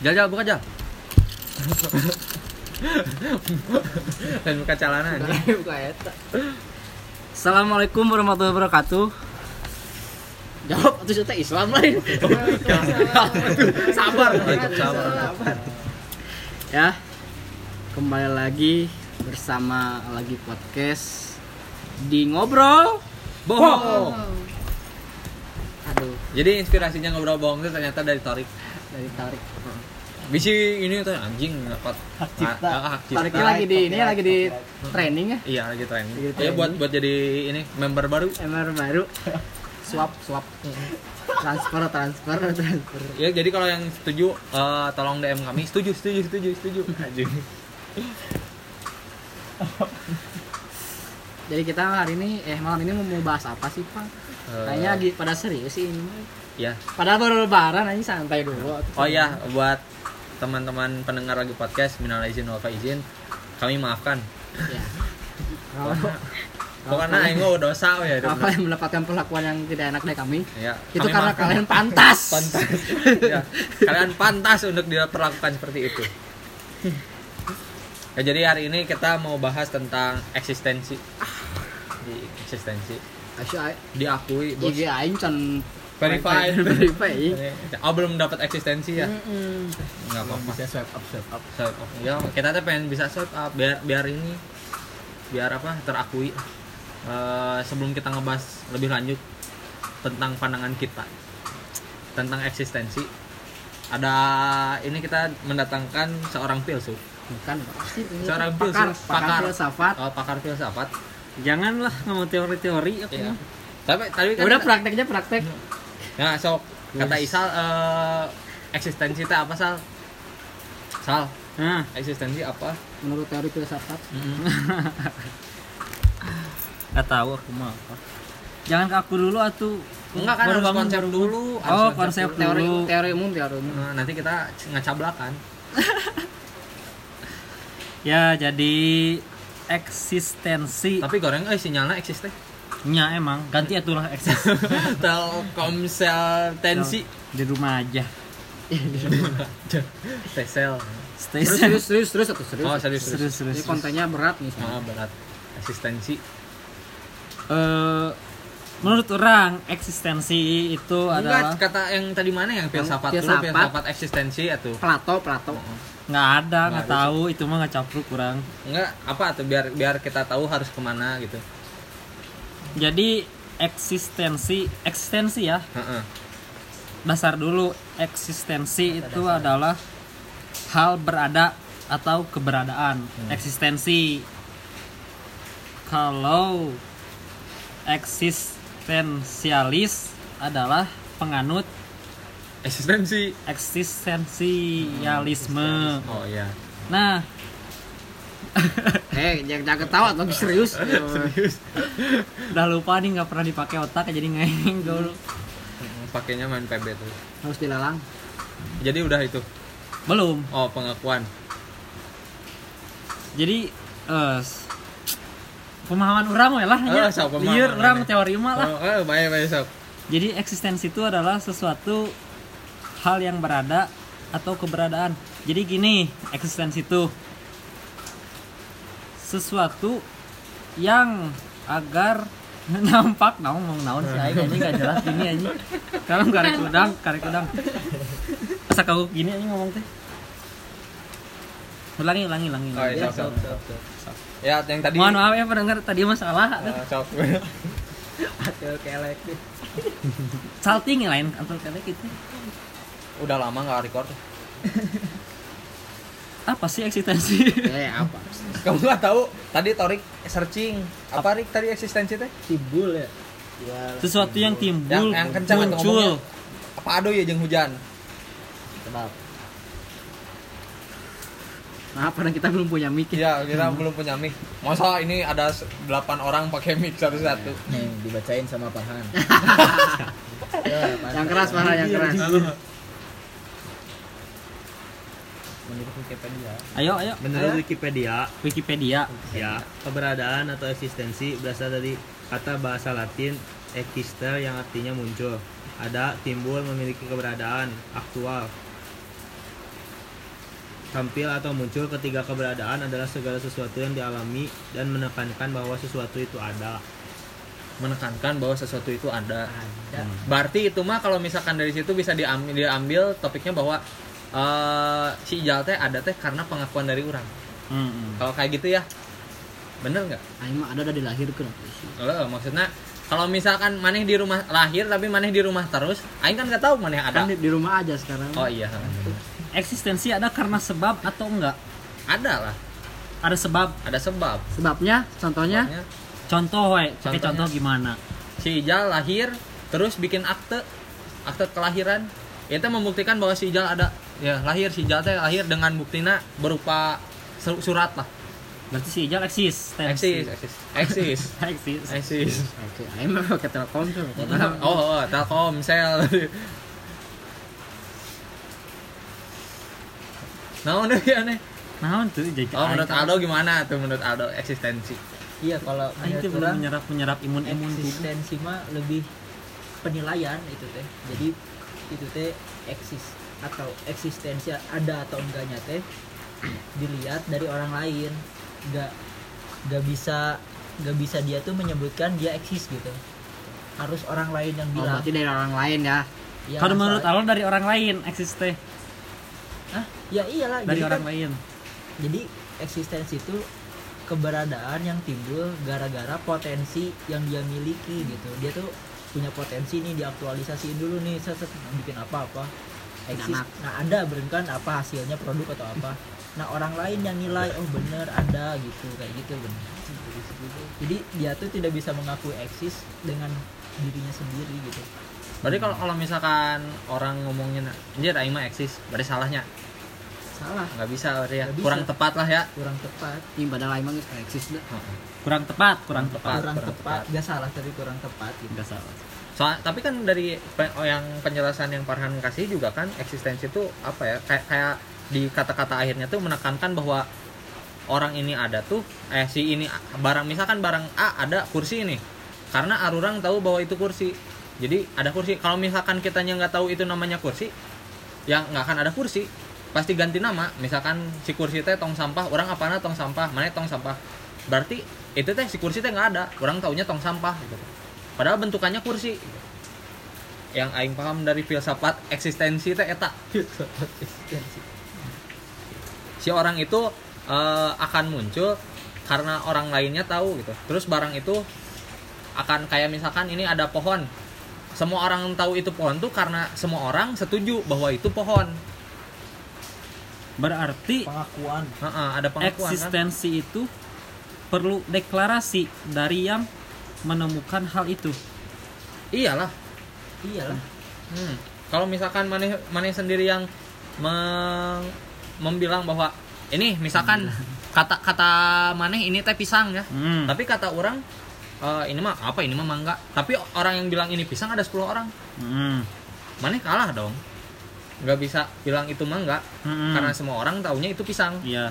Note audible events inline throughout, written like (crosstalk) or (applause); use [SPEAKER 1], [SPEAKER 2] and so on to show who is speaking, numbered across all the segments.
[SPEAKER 1] Jal jal buka jal. (laughs) Dan buka celana
[SPEAKER 2] buka eta
[SPEAKER 3] Assalamualaikum warahmatullahi wabarakatuh.
[SPEAKER 2] jawab itu sudah Islam lain (laughs)
[SPEAKER 1] Sabar. Sabar.
[SPEAKER 3] Ya, kembali lagi bersama lagi podcast di ngobrol.
[SPEAKER 1] Bohong.
[SPEAKER 3] Aduh,
[SPEAKER 1] Jadi inspirasinya ngobrol bohong itu ternyata dari Torik.
[SPEAKER 3] Dari tarik.
[SPEAKER 1] Bisi ini tuh anjing dapat
[SPEAKER 3] Hak cipta.
[SPEAKER 1] Ah, hak cipta.
[SPEAKER 3] Tariknya lagi di ini lagi di training ya.
[SPEAKER 1] Iya lagi training.
[SPEAKER 3] Lagi
[SPEAKER 1] Ya buat buat jadi ini member baru.
[SPEAKER 3] MR baru. Swap, swap. Transfer, transfer, transfer.
[SPEAKER 1] Ya jadi kalau yang setuju eh, tolong DM kami. Setuju, setuju, setuju, setuju. Anjing.
[SPEAKER 3] Jadi kita hari ini eh malam ini mau mau bahas apa sih, Pak?
[SPEAKER 1] Eh,
[SPEAKER 3] Kayaknya lagi pada serius sih ini.
[SPEAKER 1] Ya.
[SPEAKER 3] Padahal baru lebaran aja santai dulu.
[SPEAKER 1] Oh iya, buat teman-teman pendengar lagi podcast minal izin wal faizin, kami maafkan. (laughs)
[SPEAKER 3] Ya. Kalau
[SPEAKER 1] Pokoknya aing dosa ya.
[SPEAKER 3] kalau kalian mendapatkan perlakuan yang tidak enak dari kami,
[SPEAKER 1] Ya,
[SPEAKER 3] itu
[SPEAKER 1] kami
[SPEAKER 3] karena
[SPEAKER 1] maafkan.
[SPEAKER 3] kalian pantas.
[SPEAKER 1] pantas. (laughs) ya, kalian pantas untuk diperlakukan seperti itu. Ya, jadi hari ini kita mau bahas tentang eksistensi. Di eksistensi
[SPEAKER 3] Asya
[SPEAKER 1] diakui bos.
[SPEAKER 3] IG aing can
[SPEAKER 1] Verified.
[SPEAKER 3] verify.
[SPEAKER 1] Oh (laughs) belum dapat eksistensi ya? Nggak apa-apa.
[SPEAKER 2] bisa swipe up swipe up
[SPEAKER 1] Swipe up. Ya, kita tuh pengen bisa swipe up biar biar ini biar apa terakui. Eh, sebelum kita ngebahas lebih lanjut tentang pandangan kita tentang eksistensi ada ini kita mendatangkan seorang filsuf
[SPEAKER 3] Bukan pasti ini
[SPEAKER 1] Seorang
[SPEAKER 3] pakar,
[SPEAKER 1] filsuf,
[SPEAKER 3] pakar
[SPEAKER 1] pakar.
[SPEAKER 3] filsafat.
[SPEAKER 1] oh, pakar filsafat
[SPEAKER 3] Janganlah ngomong teori-teori.
[SPEAKER 1] Iya. tapi tadi
[SPEAKER 3] Ya
[SPEAKER 1] kan
[SPEAKER 3] udah prakteknya praktek.
[SPEAKER 1] Nah sok kata Isal eh, eksistensi itu apa sal? Sal.
[SPEAKER 3] Nah,
[SPEAKER 1] eksistensi apa?
[SPEAKER 3] Menurut teori filsafat. (laughs)
[SPEAKER 4] Gak tahu aku mah apa. Jangan ke aku dulu atuh.
[SPEAKER 1] enggak kan harus
[SPEAKER 4] bangun,
[SPEAKER 1] konsep
[SPEAKER 4] baru
[SPEAKER 1] dulu harus
[SPEAKER 4] Oh, konsep
[SPEAKER 1] dulu.
[SPEAKER 3] Teori teori umum teori umum.
[SPEAKER 1] Nah, nanti kita ngacablakan (laughs)
[SPEAKER 4] Ya, jadi eksistensi.
[SPEAKER 1] Tapi goreng eh sinyalnya eksis teh
[SPEAKER 4] nya emang ganti atulah eksis (laughs)
[SPEAKER 1] Telkomsel tensi
[SPEAKER 4] di rumah aja.
[SPEAKER 1] Tesel
[SPEAKER 4] Stay
[SPEAKER 3] Terus
[SPEAKER 4] safe.
[SPEAKER 3] terus terus terus atau serius.
[SPEAKER 1] oh serius
[SPEAKER 4] Serius,
[SPEAKER 1] serius
[SPEAKER 4] serius.
[SPEAKER 3] Ini kontennya berat nih.
[SPEAKER 1] ah berat eksistensi
[SPEAKER 4] Eh, menurut orang eksistensi itu adalah
[SPEAKER 1] Enggak, kata yang tadi mana yang filsafat dulu,
[SPEAKER 3] filsafat.
[SPEAKER 1] filsafat eksistensi atau
[SPEAKER 3] Plato, Plato.
[SPEAKER 4] nggak ada,
[SPEAKER 1] Nggak
[SPEAKER 4] nggak tahu itu mah nggak capruk kurang.
[SPEAKER 1] enggak apa tuh biar biar kita tahu harus ke mana gitu.
[SPEAKER 4] Jadi eksistensi eksistensi ya.
[SPEAKER 1] Heeh.
[SPEAKER 4] dasar dulu eksistensi itu adalah hal berada atau keberadaan. Eksistensi. Kalau eksistensialis adalah penganut
[SPEAKER 1] Eksistensi.
[SPEAKER 4] eksistensialisme.
[SPEAKER 1] Oh iya.
[SPEAKER 4] nah (laughs)
[SPEAKER 3] Eh, jangan jangan ketawa tapi serius. (laughs)
[SPEAKER 1] Serius.
[SPEAKER 4] udah lupa nih nggak pernah dipakai otak jadi ngeng (laughs) dulu
[SPEAKER 1] Pakainya main PB tuh.
[SPEAKER 3] Harus dilelang.
[SPEAKER 1] Jadi udah itu.
[SPEAKER 4] belum
[SPEAKER 1] Oh, pengakuan.
[SPEAKER 4] jadi s- pemahaman orang we lah
[SPEAKER 1] Oh,
[SPEAKER 4] nya.
[SPEAKER 1] sok pemahaman
[SPEAKER 4] lieur orang teori mah lah
[SPEAKER 1] Oh, eh, baik baik sob.
[SPEAKER 4] Jadi eksistensi itu adalah sesuatu hal yang berada atau keberadaan. Jadi gini, eksistensi itu sesuatu yang agar (laughs) nampak naon mau naon sih aing anjing gak jelas gini anjing. Kalau karek udang, karek udang. Asa kau gini anjing ngomong teh. Ulangi, ulangi, ulangi.
[SPEAKER 1] Oh, iya, sob, sob. Ya, yang tadi
[SPEAKER 4] Mohon maaf ya pendengar tadi masalah.
[SPEAKER 1] Eh, sob.
[SPEAKER 3] Atil kelek.
[SPEAKER 4] Salting lain antar kali gitu.
[SPEAKER 1] Udah lama nggak record.
[SPEAKER 4] Apa sih eksistensi?
[SPEAKER 3] Eh, apa?
[SPEAKER 1] Kamu nggak tahu? Tadi Torik searching apa Rik tadi eksistensi teh?
[SPEAKER 2] timbul ya ya
[SPEAKER 4] sesuatu yang timbul
[SPEAKER 1] Yang yang kencang
[SPEAKER 4] muncul.
[SPEAKER 1] Apa aduh ya jeung hujan?
[SPEAKER 2] kenapa
[SPEAKER 3] Maaf, karena kita belum punya mic.
[SPEAKER 1] Iya, kita belum punya mic. Masa ini ada 8 orang pakai mic satu-satu.
[SPEAKER 2] nih dibacain sama Farhan (laughs)
[SPEAKER 3] Yang keras parah, yang keras.
[SPEAKER 2] Menurut Wikipedia.
[SPEAKER 4] Ayo ayo.
[SPEAKER 5] Menurut Wikipedia,
[SPEAKER 4] Wikipedia.
[SPEAKER 5] Ya, keberadaan atau eksistensi berasal dari kata bahasa Latin exister yang artinya muncul. Ada, timbul, memiliki keberadaan, aktual. tampil atau muncul ketika keberadaan adalah segala sesuatu yang dialami dan menekankan bahwa sesuatu itu ada.
[SPEAKER 1] Menekankan bahwa sesuatu itu ada.
[SPEAKER 2] Ada.
[SPEAKER 1] Berarti itu mah kalau misalkan dari situ bisa diambil, diambil topiknya bahwa eh, si ijal teh ada teh karena pengakuan dari orang
[SPEAKER 4] Hmm.
[SPEAKER 1] kalau kayak gitu ya bener nggak
[SPEAKER 3] Aing mah ada udah dilahirkan
[SPEAKER 1] Lo maksudnya kalau misalkan maneh di rumah lahir tapi maneh di rumah terus aing kan nggak tahu maneh ada
[SPEAKER 3] kan di, di rumah aja sekarang
[SPEAKER 1] oh iya
[SPEAKER 4] Eksistensi ada karena sebab atau enggak?
[SPEAKER 1] ada lah
[SPEAKER 4] Ada sebab.
[SPEAKER 1] ada sebab
[SPEAKER 3] sebabnya contohnya
[SPEAKER 1] Sebabnya,
[SPEAKER 4] Contoh, we. Pakai
[SPEAKER 1] Contohnya?
[SPEAKER 4] contoh gimana?
[SPEAKER 1] si Ijal lahir terus bikin akte akte kelahiran itu membuktikan bahwa si Ijal ada ya lahir si Ijal teh lahir dengan buktina berupa su- surat lah.
[SPEAKER 4] Berarti si Ijal eksis.
[SPEAKER 1] eksis. Eksis. Eksis. (laughs)
[SPEAKER 4] Eksis.
[SPEAKER 1] eksis.
[SPEAKER 3] Oke Aing mah pakai telepon tuh. (laughs)
[SPEAKER 1] Oh, oh Telkomsel (laughs) nah udah ya nih
[SPEAKER 4] Nah, tuh jadi
[SPEAKER 1] oh menurut Aldo gimana tuh menurut Aldo eksistensi?
[SPEAKER 2] Iya kalau
[SPEAKER 4] tuh belum menyerap menyerap imun-imun tubuh.
[SPEAKER 2] eksistensi mah lebih penilaian itu teh. Jadi itu teh eksis atau eksistensi ada atau enggaknya teh dilihat dari orang lain nggak nggak bisa nggak bisa dia tuh menyebutkan dia eksis gitu harus orang lain yang
[SPEAKER 3] oh,
[SPEAKER 2] bilang
[SPEAKER 3] berarti dari orang lain ya
[SPEAKER 2] Ya,
[SPEAKER 4] Kalau menurut Aldo dari orang lain eksis teh.
[SPEAKER 2] Hah? ya iyalah
[SPEAKER 4] Dari
[SPEAKER 2] jadi
[SPEAKER 4] orang
[SPEAKER 2] kan-
[SPEAKER 4] lain.
[SPEAKER 2] jadi eksistensi itu keberadaan yang timbul gara-gara potensi yang dia miliki gitu dia tuh punya potensi nih diaktualisasiin dulu nih set, set, bikin apa-apa eksis
[SPEAKER 3] Anak.
[SPEAKER 2] nah ada kan apa hasilnya produk atau apa? Nah orang lain yang nilai oh bener ada gitu kayak gitu bener jadi dia tuh tidak bisa mengakui eksis dengan dirinya sendiri gitu.
[SPEAKER 1] Berarti kalau kalau misalkan orang ngomongin anjir aing mah eksis berarti salahnya?
[SPEAKER 2] Salah.
[SPEAKER 1] Nggak bisa berarti ya?
[SPEAKER 2] Nggak bisa.
[SPEAKER 1] kurang tepat lah ya?
[SPEAKER 2] Kurang tepat.
[SPEAKER 3] Ini padahal Aing mah eksis dah
[SPEAKER 4] Kurang tepat, kurang tepat.
[SPEAKER 2] kurang,
[SPEAKER 1] kurang
[SPEAKER 2] tepat.
[SPEAKER 1] Tepat.
[SPEAKER 2] gak salah tapi kurang tepat gitu.
[SPEAKER 4] Enggak salah.
[SPEAKER 1] Soal, tapi kan dari oh, yang penjelasan yang Farhan kasih juga kan eksistensi itu apa ya kayak kayak di kata-kata akhirnya tuh menekankan bahwa orang ini ada tuh eh si ini barang misalkan barang A ada kursi ini karena arurang tahu bahwa itu kursi. Jadi ada kursi kalau misalkan kitanya nggak tahu itu namanya kursi ya nggak akan ada kursi. Pasti ganti nama misalkan si kursi teh tong sampah orang apana tong sampah mana tong sampah. Berarti itu teh si kursi teh nggak ada orang taunya tong sampah gitu padahal bentukannya kursi. Yang aing paham dari filsafat eksistensi teh eta.
[SPEAKER 2] Eksistensi
[SPEAKER 1] si orang itu eh, akan muncul karena orang lainnya tahu gitu. Terus barang itu akan kayak misalkan ini ada pohon. Semua orang tahu itu pohon tuh karena semua orang setuju bahwa itu pohon.
[SPEAKER 4] Berarti
[SPEAKER 2] pengakuan.
[SPEAKER 1] Heeh, ada pengakuan kan?
[SPEAKER 4] eksistensi itu perlu deklarasi dari yang menemukan hal itu.
[SPEAKER 1] iyalah
[SPEAKER 2] iyalah
[SPEAKER 1] Hmm. Kalau misalkan maneh maneh sendiri yang meng- membilang bahwa ini misalkan kata kata maneh ini teh pisang ya.
[SPEAKER 4] Hmm.
[SPEAKER 1] Tapi kata orang eh, ini mah apa ini mah mangga. Tapi orang yang bilang ini pisang ada 10 orang.
[SPEAKER 4] Hmm.
[SPEAKER 1] Maneh kalah dong. nggak bisa bilang itu mangga
[SPEAKER 4] Hmm.
[SPEAKER 1] karena semua orang taunya itu pisang.
[SPEAKER 4] Iya.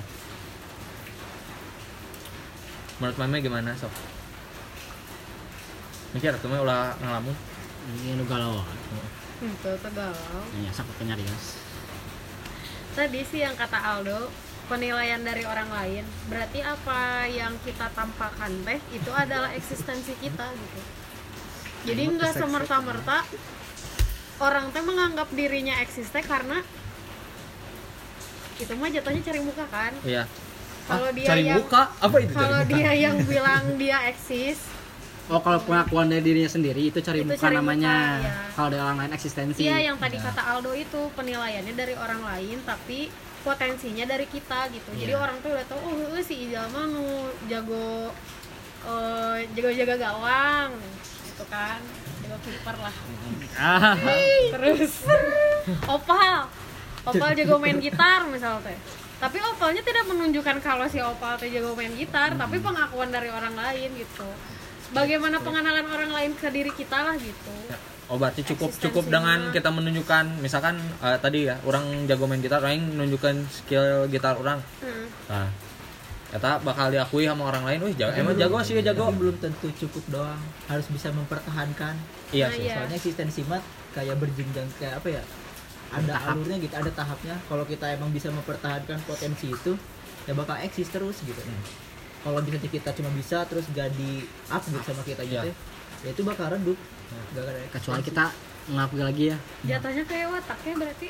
[SPEAKER 1] Menurut mame gimana, Sob? Mikir tuh mah ulah ngalamun.
[SPEAKER 3] ini nu galau.
[SPEAKER 6] Itu tuh galau?
[SPEAKER 3] Ya sakit penyarias
[SPEAKER 6] tadi sih yang kata Aldo penilaian dari orang lain berarti apa yang kita tampakkan teh itu adalah eksistensi kita gitu. Jadi nggak semerta-merta orang teh menganggap dirinya eksis teh karena itu mah jatuhnya cari muka kan?
[SPEAKER 1] Iya.
[SPEAKER 6] kalau
[SPEAKER 1] Ah,
[SPEAKER 6] dia
[SPEAKER 1] cari
[SPEAKER 6] yang
[SPEAKER 1] muka? Apa itu
[SPEAKER 6] kalau
[SPEAKER 1] muka?
[SPEAKER 6] dia yang bilang dia eksis
[SPEAKER 3] oh kalau pengakuan dari dirinya sendiri itu cari
[SPEAKER 6] Itu
[SPEAKER 3] muka
[SPEAKER 6] cari muka,
[SPEAKER 3] namanya
[SPEAKER 6] iya.
[SPEAKER 3] kalau dari orang lain eksistensi
[SPEAKER 6] Iya yang tadi
[SPEAKER 3] Ya.
[SPEAKER 6] kata Aldo itu penilaiannya dari orang lain tapi potensinya dari kita gitu. Jadi
[SPEAKER 3] Iya.
[SPEAKER 6] orang tuh udah tahu oh si Ijal mah nu jago eh, jago-jaga gawang gitu kan. Jago kiper lah.
[SPEAKER 4] Ah. (laughs)
[SPEAKER 6] Terus Opal. Opal jago main gitar misal teh. Tapi Opalnya tidak menunjukkan kalau si Opal teh jago main gitar, tapi pengakuan dari orang lain gitu. Bagaimana pengenalan orang lain ke diri kita lah gitu.
[SPEAKER 1] Oh berarti cukup cukup dengan kita menunjukkan misalkan eh, tadi ya orang jago main gitar, orang menunjukkan skill gitar orang.
[SPEAKER 6] Hmm.
[SPEAKER 1] Nah, kata bakal diakui sama orang lain, wih jago, emang jago sih ya jago.
[SPEAKER 2] Tapi belum tentu cukup doang harus bisa mempertahankan
[SPEAKER 1] Iya
[SPEAKER 6] Nah,
[SPEAKER 1] sih.
[SPEAKER 6] iya.
[SPEAKER 2] soalnya eksistensi mat kayak berjenjang kayak apa ya ada
[SPEAKER 3] Tahap.
[SPEAKER 2] alurnya gitu ada tahapnya kalau kita emang bisa mempertahankan potensi itu ya bakal eksis terus gitu kalau misalnya kita cuma bisa terus gak di up gitu sama kita gitu
[SPEAKER 1] Iya.
[SPEAKER 2] ya. Itu bakal redup. Gak ada
[SPEAKER 3] kecuali
[SPEAKER 2] ekspansi.
[SPEAKER 3] kita ngelakuin lagi ya.
[SPEAKER 6] Jatuhnya kayak wataknya berarti.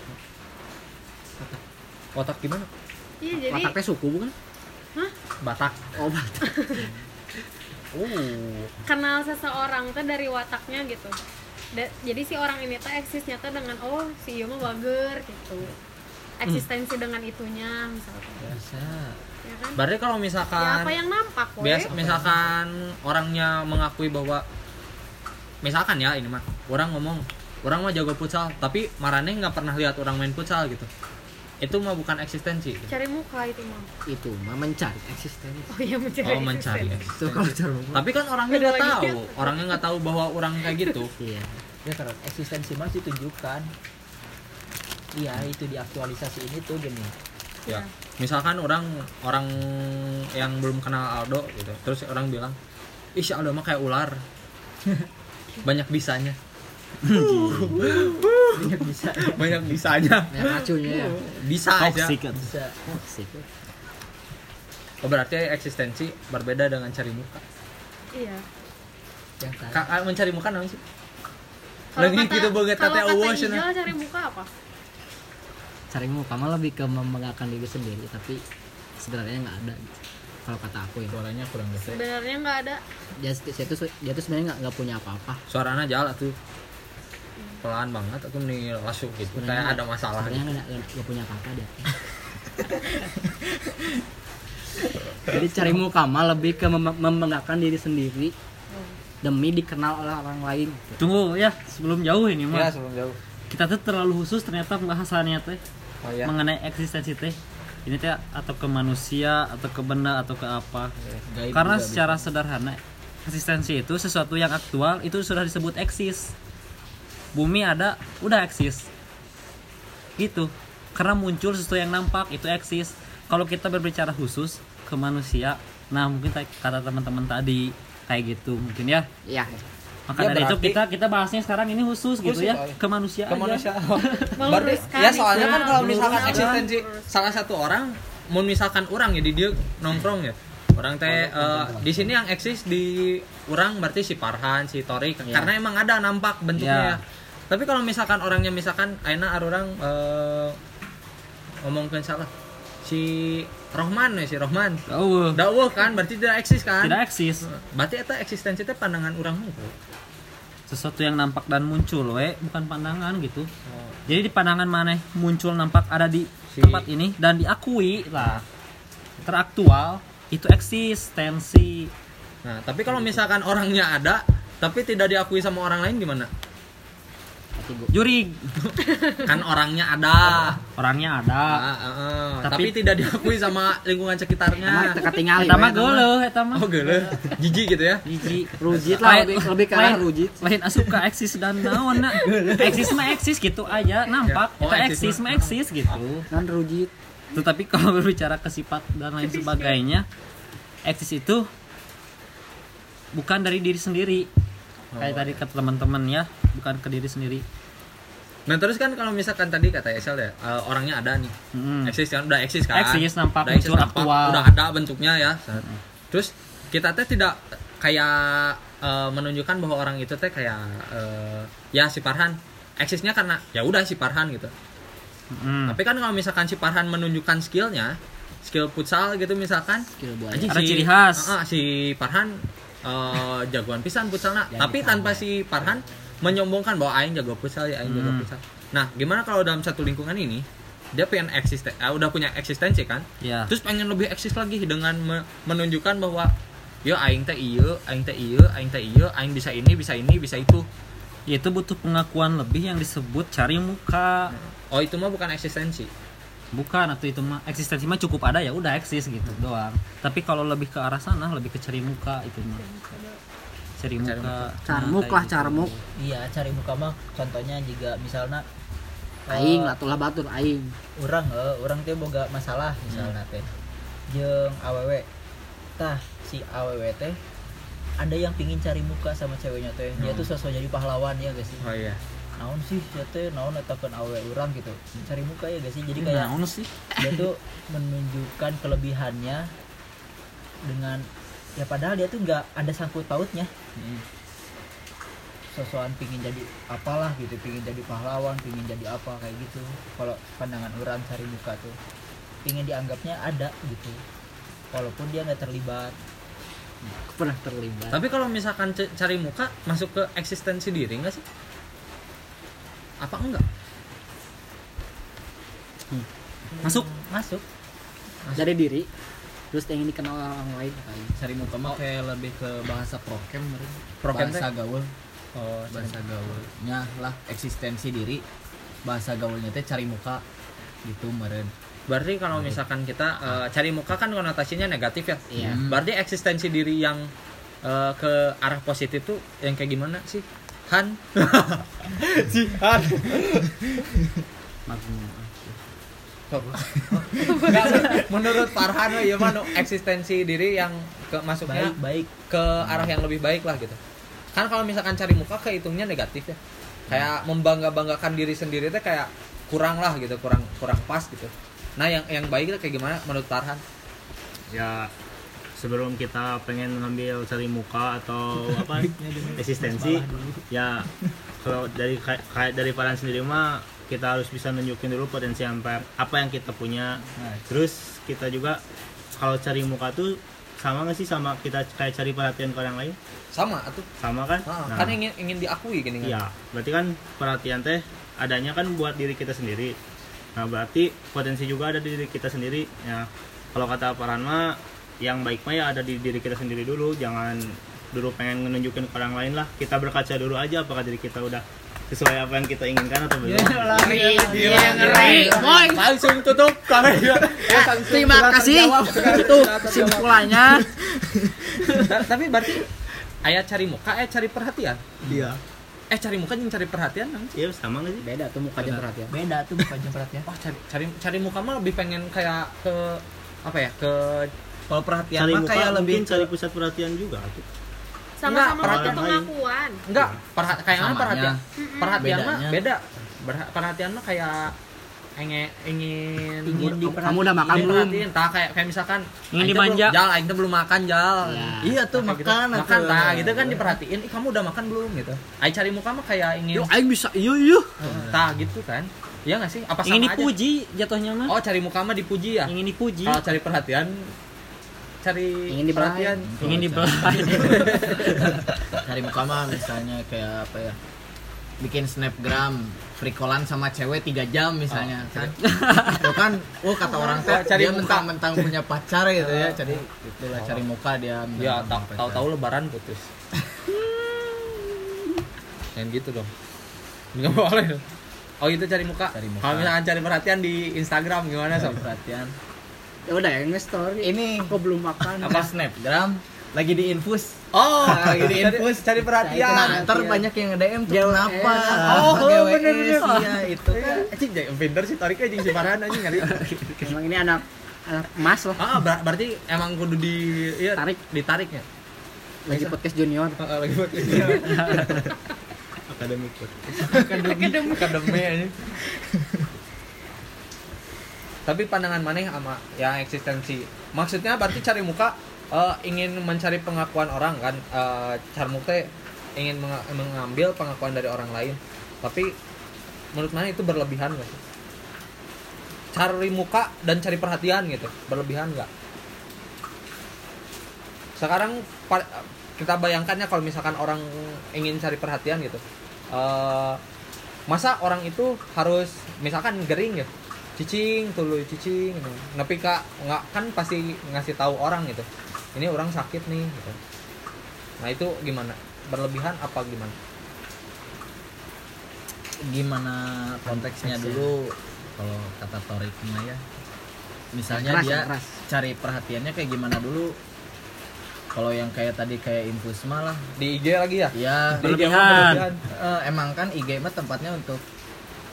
[SPEAKER 1] Otak gimana?
[SPEAKER 6] Iya jadi
[SPEAKER 3] wataknya suku bukan? (laughs)
[SPEAKER 1] Batak.
[SPEAKER 3] Oh Batak.
[SPEAKER 1] uh
[SPEAKER 6] kenal seseorang tuh dari wataknya gitu. Da- jadi si orang ini tuh eksisnya tuh dengan oh si Iyo mah bager gitu eksistensi dengan itunya misalkan.
[SPEAKER 2] Bisa
[SPEAKER 6] ya kan?
[SPEAKER 1] Berarti kalau
[SPEAKER 6] ya
[SPEAKER 1] misalkan
[SPEAKER 6] apa yang nampak woy.
[SPEAKER 1] biasa misalkan orangnya mengakui bahwa misalkan ya ini mah orang ngomong orang mah jago futsal tapi marane nggak pernah lihat orang main futsal gitu. Itu mah bukan eksistensi.
[SPEAKER 6] Cari muka itu mah.
[SPEAKER 3] Itu mah mencari eksistensi.
[SPEAKER 6] Oh iya mencari
[SPEAKER 1] oh mencari
[SPEAKER 6] eksistensi.
[SPEAKER 3] itu
[SPEAKER 1] eksistensi
[SPEAKER 3] kalau cari muka.
[SPEAKER 1] tapi kan orangnya nggak tahu. orangnya nggak tahu bahwa orang kayak gitu. (laughs)
[SPEAKER 3] Iya.
[SPEAKER 2] Ya terus eksistensi mas ditunjukkan. Iya itu diaktualisasi ini tuh gini
[SPEAKER 1] ya. Misalkan orang orang yang belum kenal Aldo gitu terus orang bilang ih si Aldo mah kayak ular. (laughs) Banyak bisanya.
[SPEAKER 2] Banyak bisa (laughs)
[SPEAKER 1] banyak bisanya.
[SPEAKER 3] Ya racunnya ya.
[SPEAKER 1] Bisa aja.
[SPEAKER 4] Toxic kan.
[SPEAKER 2] bisa.
[SPEAKER 3] Toxic.
[SPEAKER 1] Oh, berarti eksistensi berbeda dengan cari muka.
[SPEAKER 6] Iya.
[SPEAKER 1] Ka- ah, mencari muka namanya sih?
[SPEAKER 6] Kalau
[SPEAKER 1] Lagi
[SPEAKER 6] kata-
[SPEAKER 1] gitu banget kata
[SPEAKER 6] kata
[SPEAKER 1] awash,
[SPEAKER 6] Ijal
[SPEAKER 1] nah.
[SPEAKER 6] cari muka apa
[SPEAKER 3] cari muka mah lebih ke membanggakan diri sendiri tapi sebenarnya nggak ada gitu. kalau kata aku ya.
[SPEAKER 1] Suaranya kurang gede
[SPEAKER 6] sebenarnya nggak ada.
[SPEAKER 3] Dia, dia tuh dia tuh sebenarnya nggak nggak punya apa-apa.
[SPEAKER 1] Suaranya jalan tuh. Pelan banget aku nih langsung gitu.
[SPEAKER 3] Sebenarnya
[SPEAKER 1] kayak ada masalah
[SPEAKER 3] sebenarnya
[SPEAKER 1] gitu.
[SPEAKER 3] nggak nggak- punya apa-apa dia. (laughs) Jadi cari muka mah lebih ke mem- membanggakan diri sendiri demi dikenal oleh orang lain. Gitu.
[SPEAKER 4] tunggu ya sebelum jauh ini
[SPEAKER 1] ya
[SPEAKER 4] mah
[SPEAKER 1] sebelum jauh.
[SPEAKER 4] Kita tuh terlalu khusus ternyata pembahasannya teh
[SPEAKER 1] oh ya
[SPEAKER 4] mengenai eksistensi teh ini teh atau ke manusia atau ke benda atau ke apa?
[SPEAKER 1] Gaib
[SPEAKER 4] karena secara sederhana eksistensi itu sesuatu yang aktual itu sudah disebut eksis. Bumi ada udah eksis. Gitu. Karena muncul sesuatu yang nampak itu eksis. Kalau kita berbicara khusus ke manusia nah mungkin ta- kata teman-teman tadi kayak gitu mungkin ya.
[SPEAKER 3] Iya
[SPEAKER 4] maka
[SPEAKER 1] Ya,
[SPEAKER 4] dari itu
[SPEAKER 1] berarti-
[SPEAKER 4] kita kita bahasnya sekarang ini khusus, gitu
[SPEAKER 1] Khusus,
[SPEAKER 4] ya
[SPEAKER 1] oh, iya.
[SPEAKER 4] ke manusia
[SPEAKER 1] ke
[SPEAKER 4] aja.
[SPEAKER 1] manusia
[SPEAKER 6] Meluruskan (laughs)
[SPEAKER 1] Berarti- ya soalnya kan kalau
[SPEAKER 6] itu.
[SPEAKER 1] misalkan
[SPEAKER 6] Meluruskan.
[SPEAKER 1] eksistensi salah satu orang mau misalkan orang ya di dia nongkrong ya orang teh eh, di sini yang eksis di orang berarti si Parhan si Torik
[SPEAKER 3] Iya.
[SPEAKER 1] karena emang ada nampak bentuknya
[SPEAKER 4] Iya.
[SPEAKER 1] tapi kalau misalkan orangnya misalkan Aina orang eh, ngomongkan salah si Rohman ya si Rohman.
[SPEAKER 4] Oh,
[SPEAKER 1] Dakwah kan berarti tidak eksis kan?
[SPEAKER 4] Tidak eksis.
[SPEAKER 1] berarti itu eksistensi itu pandangan orang itu
[SPEAKER 4] Sesuatu yang nampak dan muncul, we, bukan pandangan gitu. Jadi di pandangan mana muncul nampak ada di
[SPEAKER 1] Si-
[SPEAKER 4] tempat ini dan diakui lah. Teraktual itu eksistensi.
[SPEAKER 1] nah tapi kalau misalkan orangnya ada tapi tidak diakui sama orang lain gimana
[SPEAKER 3] gua
[SPEAKER 4] Jurig, (laughs)
[SPEAKER 1] kan orangnya ada
[SPEAKER 4] orangnya ada.
[SPEAKER 1] Ah, ah, ah. tapi,
[SPEAKER 4] Tapi-
[SPEAKER 1] tidak diakui sama lingkungan sekitarnya
[SPEAKER 3] teka tinggal
[SPEAKER 4] Eta mah geuleuh eta mah.
[SPEAKER 1] oh gele jijik gitu ya
[SPEAKER 4] Jiji.
[SPEAKER 3] rujit lah lebih lebih ke arah rujit
[SPEAKER 4] Lain asup ke eksis dan naon nak. Eksis mah eksis gitu aja, nampak.
[SPEAKER 1] Oh,
[SPEAKER 4] Eta
[SPEAKER 1] eksis
[SPEAKER 4] eksis mah eksis gitu.
[SPEAKER 3] kan rujit
[SPEAKER 4] Tetapi kalau berbicara ke sifat dan lain sebagainya, eksis itu bukan dari diri sendiri. Kayak tadi kata teman-teman ya, bukan ke diri sendiri.
[SPEAKER 1] nah terus kan kalau misalkan tadi kata Esel ya eh, orangnya ada nih
[SPEAKER 4] Mm.
[SPEAKER 1] eksis kan udah eksis kan
[SPEAKER 4] Eksis, nampak,
[SPEAKER 1] udah eksis, nampak,
[SPEAKER 4] aktual.
[SPEAKER 1] udah ada bentuknya ya terus kita teh tidak kayak eh, menunjukkan bahwa orang itu teh kayak eh, ya si Farhan eksisnya karena ya udah si Farhan gitu
[SPEAKER 4] Mm.
[SPEAKER 1] tapi kan kalau misalkan si Farhan menunjukkan skillnya skill futsal gitu misalkan
[SPEAKER 3] skill
[SPEAKER 1] Anjing
[SPEAKER 4] Ada ciri khas.
[SPEAKER 1] Ah, ah, si Farhan eh, jagoan pisan futsalna.
[SPEAKER 3] Ya,
[SPEAKER 1] Tapi tanpa si Farhan menyombongkan bahwa aing jago futsal ya aing jago
[SPEAKER 4] Hmm.
[SPEAKER 1] futsal. Nah, gimana kalau dalam satu lingkungan ini dia pengen eksisten eh, udah punya eksistensi kan?
[SPEAKER 4] Ya.
[SPEAKER 1] Terus pengen lebih eksis lagi dengan me- menunjukkan bahwa yo aing teh ieu, aing teh ieu, aing teh ieu, aing bisa ini, bisa ini, bisa itu.
[SPEAKER 4] Itu butuh pengakuan lebih yang disebut cari muka.
[SPEAKER 1] Oh, itu mah bukan eksistensi.
[SPEAKER 4] Bukan atau itu mah eksistensi mah cukup ada ya udah eksis gitu doang. Tapi kalau lebih ke arah sana lebih ke cari muka itu mah. Cari muka.
[SPEAKER 1] Cari muka.
[SPEAKER 4] Nah,
[SPEAKER 3] carmuk lah
[SPEAKER 4] gitu.
[SPEAKER 3] carmuk
[SPEAKER 2] iya cari muka mah contohnya juga misalnya eh,
[SPEAKER 3] aing lah tulah batur aing
[SPEAKER 2] orang eh, orang teh boga masalah misalnya teh jeung awewe tah si awewe teh ada yang pingin cari muka sama ceweknya teh dia tuh sosok jadi pahlawan ya guys
[SPEAKER 1] Oh iya.
[SPEAKER 2] Naon sih ya teh naon atakan awe orang gitu. Cari muka ya gak sih? Jadi kayak
[SPEAKER 3] Naon sih?
[SPEAKER 2] dia tuh (laughs) menunjukkan kelebihannya dengan ya padahal dia tuh nggak ada sangkut pautnya. Sosokan pingin jadi apalah gitu pingin jadi pahlawan pingin jadi apa kayak gitu. Kalau pandangan orang cari muka tuh pingin dianggapnya ada gitu. Walaupun dia nggak terlibat.
[SPEAKER 3] Aku pernah terlibat.
[SPEAKER 1] Tapi kalau misalkan cari muka masuk ke eksistensi diri enggak sih? Apa enggak?
[SPEAKER 4] Masuk.
[SPEAKER 2] masuk
[SPEAKER 3] dari diri terus ingin dikenal orang lain kali
[SPEAKER 7] cari muka mah kayak lebih ke bahasa prokem.
[SPEAKER 1] Prokem
[SPEAKER 7] bahasa gaul
[SPEAKER 1] Oh,
[SPEAKER 7] bahasa gaulnya lah eksistensi diri bahasa gaulnya teh cari muka gitu meren
[SPEAKER 1] Berarti kalau misalkan kita eh, cari muka kan konotasinya negatif ya.
[SPEAKER 3] Iya.
[SPEAKER 1] Berarti eksistensi diri yang eh, ke arah positif tuh yang kayak gimana sih? Han. (laughs) si Han.
[SPEAKER 3] Magnum (laughs)
[SPEAKER 1] Enggak, menurut Farhan ya mana eksistensi diri yang ke masuknya
[SPEAKER 2] baik baik
[SPEAKER 1] ke arah yang lebih baik lah gitu. Kan kalau misalkan cari muka kehitungnya negatif ya. Kayak membangga-banggakan diri sendiri teh kayak kurang lah gitu, kurang kurang pas gitu. Nah, yang yang baik itu kayak gimana menurut Farhan?
[SPEAKER 5] ya sebelum kita pengen ngambil cari muka atau (laughs) apa eksistensi ya kalau dari kayak dari Farhan sendiri mah kita harus bisa nunjukin dulu potensi apa apa yang kita punya terus kita juga kalau cari muka tuh sama nggak sih sama kita kayak cari perhatian ke orang lain
[SPEAKER 1] Sama atuh.
[SPEAKER 5] sama kan
[SPEAKER 1] Ah,
[SPEAKER 5] Nah,
[SPEAKER 1] kan ingin ingin diakui gini kan.
[SPEAKER 5] Iya, berarti kan perhatian teh adanya kan buat diri kita sendiri. Nah, berarti potensi juga ada di diri kita sendiri. Ya, kalau kata Paran mah yang baik mah ya ada di diri kita sendiri dulu, jangan dulu pengen nunjukin ke orang lain lah. Kita berkaca dulu aja apakah diri kita udah sesuai apa yang kita inginkan atau belum.
[SPEAKER 1] Langsung tutup kamera.
[SPEAKER 3] terima kasih itu simpulannya
[SPEAKER 1] Ta- (laughs) Tapi berarti ayat cari muka, eh cari perhatian.
[SPEAKER 5] Iya.
[SPEAKER 1] Eh cari muka yang cari perhatian kan?
[SPEAKER 5] Iya, sama nggak sih?
[SPEAKER 3] beda tuh muka jam perhatian
[SPEAKER 2] beda tuh bukan jam perhatian
[SPEAKER 1] Wah, cari cari cari muka mah lebih pengen kayak ke apa ya? Ke
[SPEAKER 7] kalau perhatian
[SPEAKER 5] Cari
[SPEAKER 7] mah
[SPEAKER 5] muka
[SPEAKER 7] kayak lebih
[SPEAKER 5] mungkin cari pusat perhatian juga. Tuh.
[SPEAKER 6] sama-sama butuh
[SPEAKER 5] perhatian.
[SPEAKER 6] pengakuan
[SPEAKER 1] enggak perha kayak mana perhatian? Perhatian mah beda. Berha- perhatian mah kayak ingin ingin
[SPEAKER 3] kamu udah makan belum?
[SPEAKER 1] tah kayak kayak misalkan
[SPEAKER 4] Ingin dimanja.
[SPEAKER 1] belum- jal aing belum makan jal.
[SPEAKER 3] Ya.
[SPEAKER 7] iya tuh
[SPEAKER 1] Kayak gitu.
[SPEAKER 7] makan
[SPEAKER 1] makan tah gitu kan diperhatiin. Ih kamu udah makan belum gitu. Aing cari muka mah kayak ingin
[SPEAKER 3] yuk aing bisa iya iya
[SPEAKER 1] tah gitu kan. Iya nggak sih? Apa sama
[SPEAKER 4] ingin
[SPEAKER 1] aja?
[SPEAKER 4] dipuji jatuhnya mah?
[SPEAKER 1] Oh cari muka mah dipuji ya?
[SPEAKER 4] Ingin dipuji.
[SPEAKER 1] Kalau cari perhatian cari
[SPEAKER 3] Ingin dibelai.
[SPEAKER 1] perhatian.
[SPEAKER 4] Ingin dibelai. (laughs)
[SPEAKER 7] Cari muka mah misalnya kayak apa ya? Bikin snapgram frikolan sama cewek tiga jam misalnya. Kan (laughs) itu kan oh kata orang teh
[SPEAKER 1] Oh, cari
[SPEAKER 7] dia mentang-mentang punya pacar gitu ya. (laughs) Jadi itulah cari muka dia
[SPEAKER 1] ya tahu-tahu lebaran putus. Yang gitu dong. Nggak boleh. Oh itu cari muka,
[SPEAKER 7] Cari muka.
[SPEAKER 1] kalau misalkan cari perhatian di Instagram gimana
[SPEAKER 7] Cari
[SPEAKER 1] sob?
[SPEAKER 7] perhatian
[SPEAKER 3] ya udah ya nge-story
[SPEAKER 7] ini
[SPEAKER 3] aku belum makan.
[SPEAKER 7] apa snapgram? Lagi di infus.
[SPEAKER 1] Oh
[SPEAKER 7] Lagi di (laughs) infus
[SPEAKER 1] cari perhatian.
[SPEAKER 7] nah, ntar banyak yang nge-DM tuh
[SPEAKER 3] GWS.
[SPEAKER 7] kenapa?
[SPEAKER 1] Oh,
[SPEAKER 7] GWS,
[SPEAKER 1] bener-bener.
[SPEAKER 7] iya itu kan.
[SPEAKER 1] Anjing jadi pinter sih tariknya anjing si Farhan anjing ngeri.
[SPEAKER 3] emang ini anak anak emas loh.
[SPEAKER 1] Ah, ber- berarti emang kudu di iya,
[SPEAKER 3] Tarik.
[SPEAKER 1] ditariknya.
[SPEAKER 3] lagi podcast junior.
[SPEAKER 1] Heeh, lagi buat (laughs)
[SPEAKER 5] Akademik.
[SPEAKER 1] akademi akademi anjing. Tapi pandangan maneh sama yang eksistensi. Maksudnya berarti cari muka eh, ingin mencari pengakuan orang kan eh carmuk teh ingin menga- mengambil pengakuan dari orang lain. Tapi menurut mana itu berlebihan gak sih? Cari muka dan cari perhatian gitu, berlebihan nggak? Sekarang kita bayangkannya kalau misalkan orang ingin cari perhatian gitu, eh masa orang itu harus misalkan gering ya, cicing tulu cicing, gitu. tapi kak nggak kan pasti ngasih tahu orang gitu, ini orang sakit nih gitu. Nah itu gimana? Berlebihan apa gimana?
[SPEAKER 7] gimana konteksnya dulu kalau kata Torik ya misalnya
[SPEAKER 3] Keras,
[SPEAKER 7] dia
[SPEAKER 3] keras.
[SPEAKER 7] cari perhatiannya kayak gimana dulu kalau yang kayak tadi kayak infus mah lah
[SPEAKER 1] Di IG lagi ya?
[SPEAKER 7] ya
[SPEAKER 1] Di IG mah
[SPEAKER 4] Berlebihan.
[SPEAKER 1] berlebihan.
[SPEAKER 7] eh, emang kan IG mah tempatnya untuk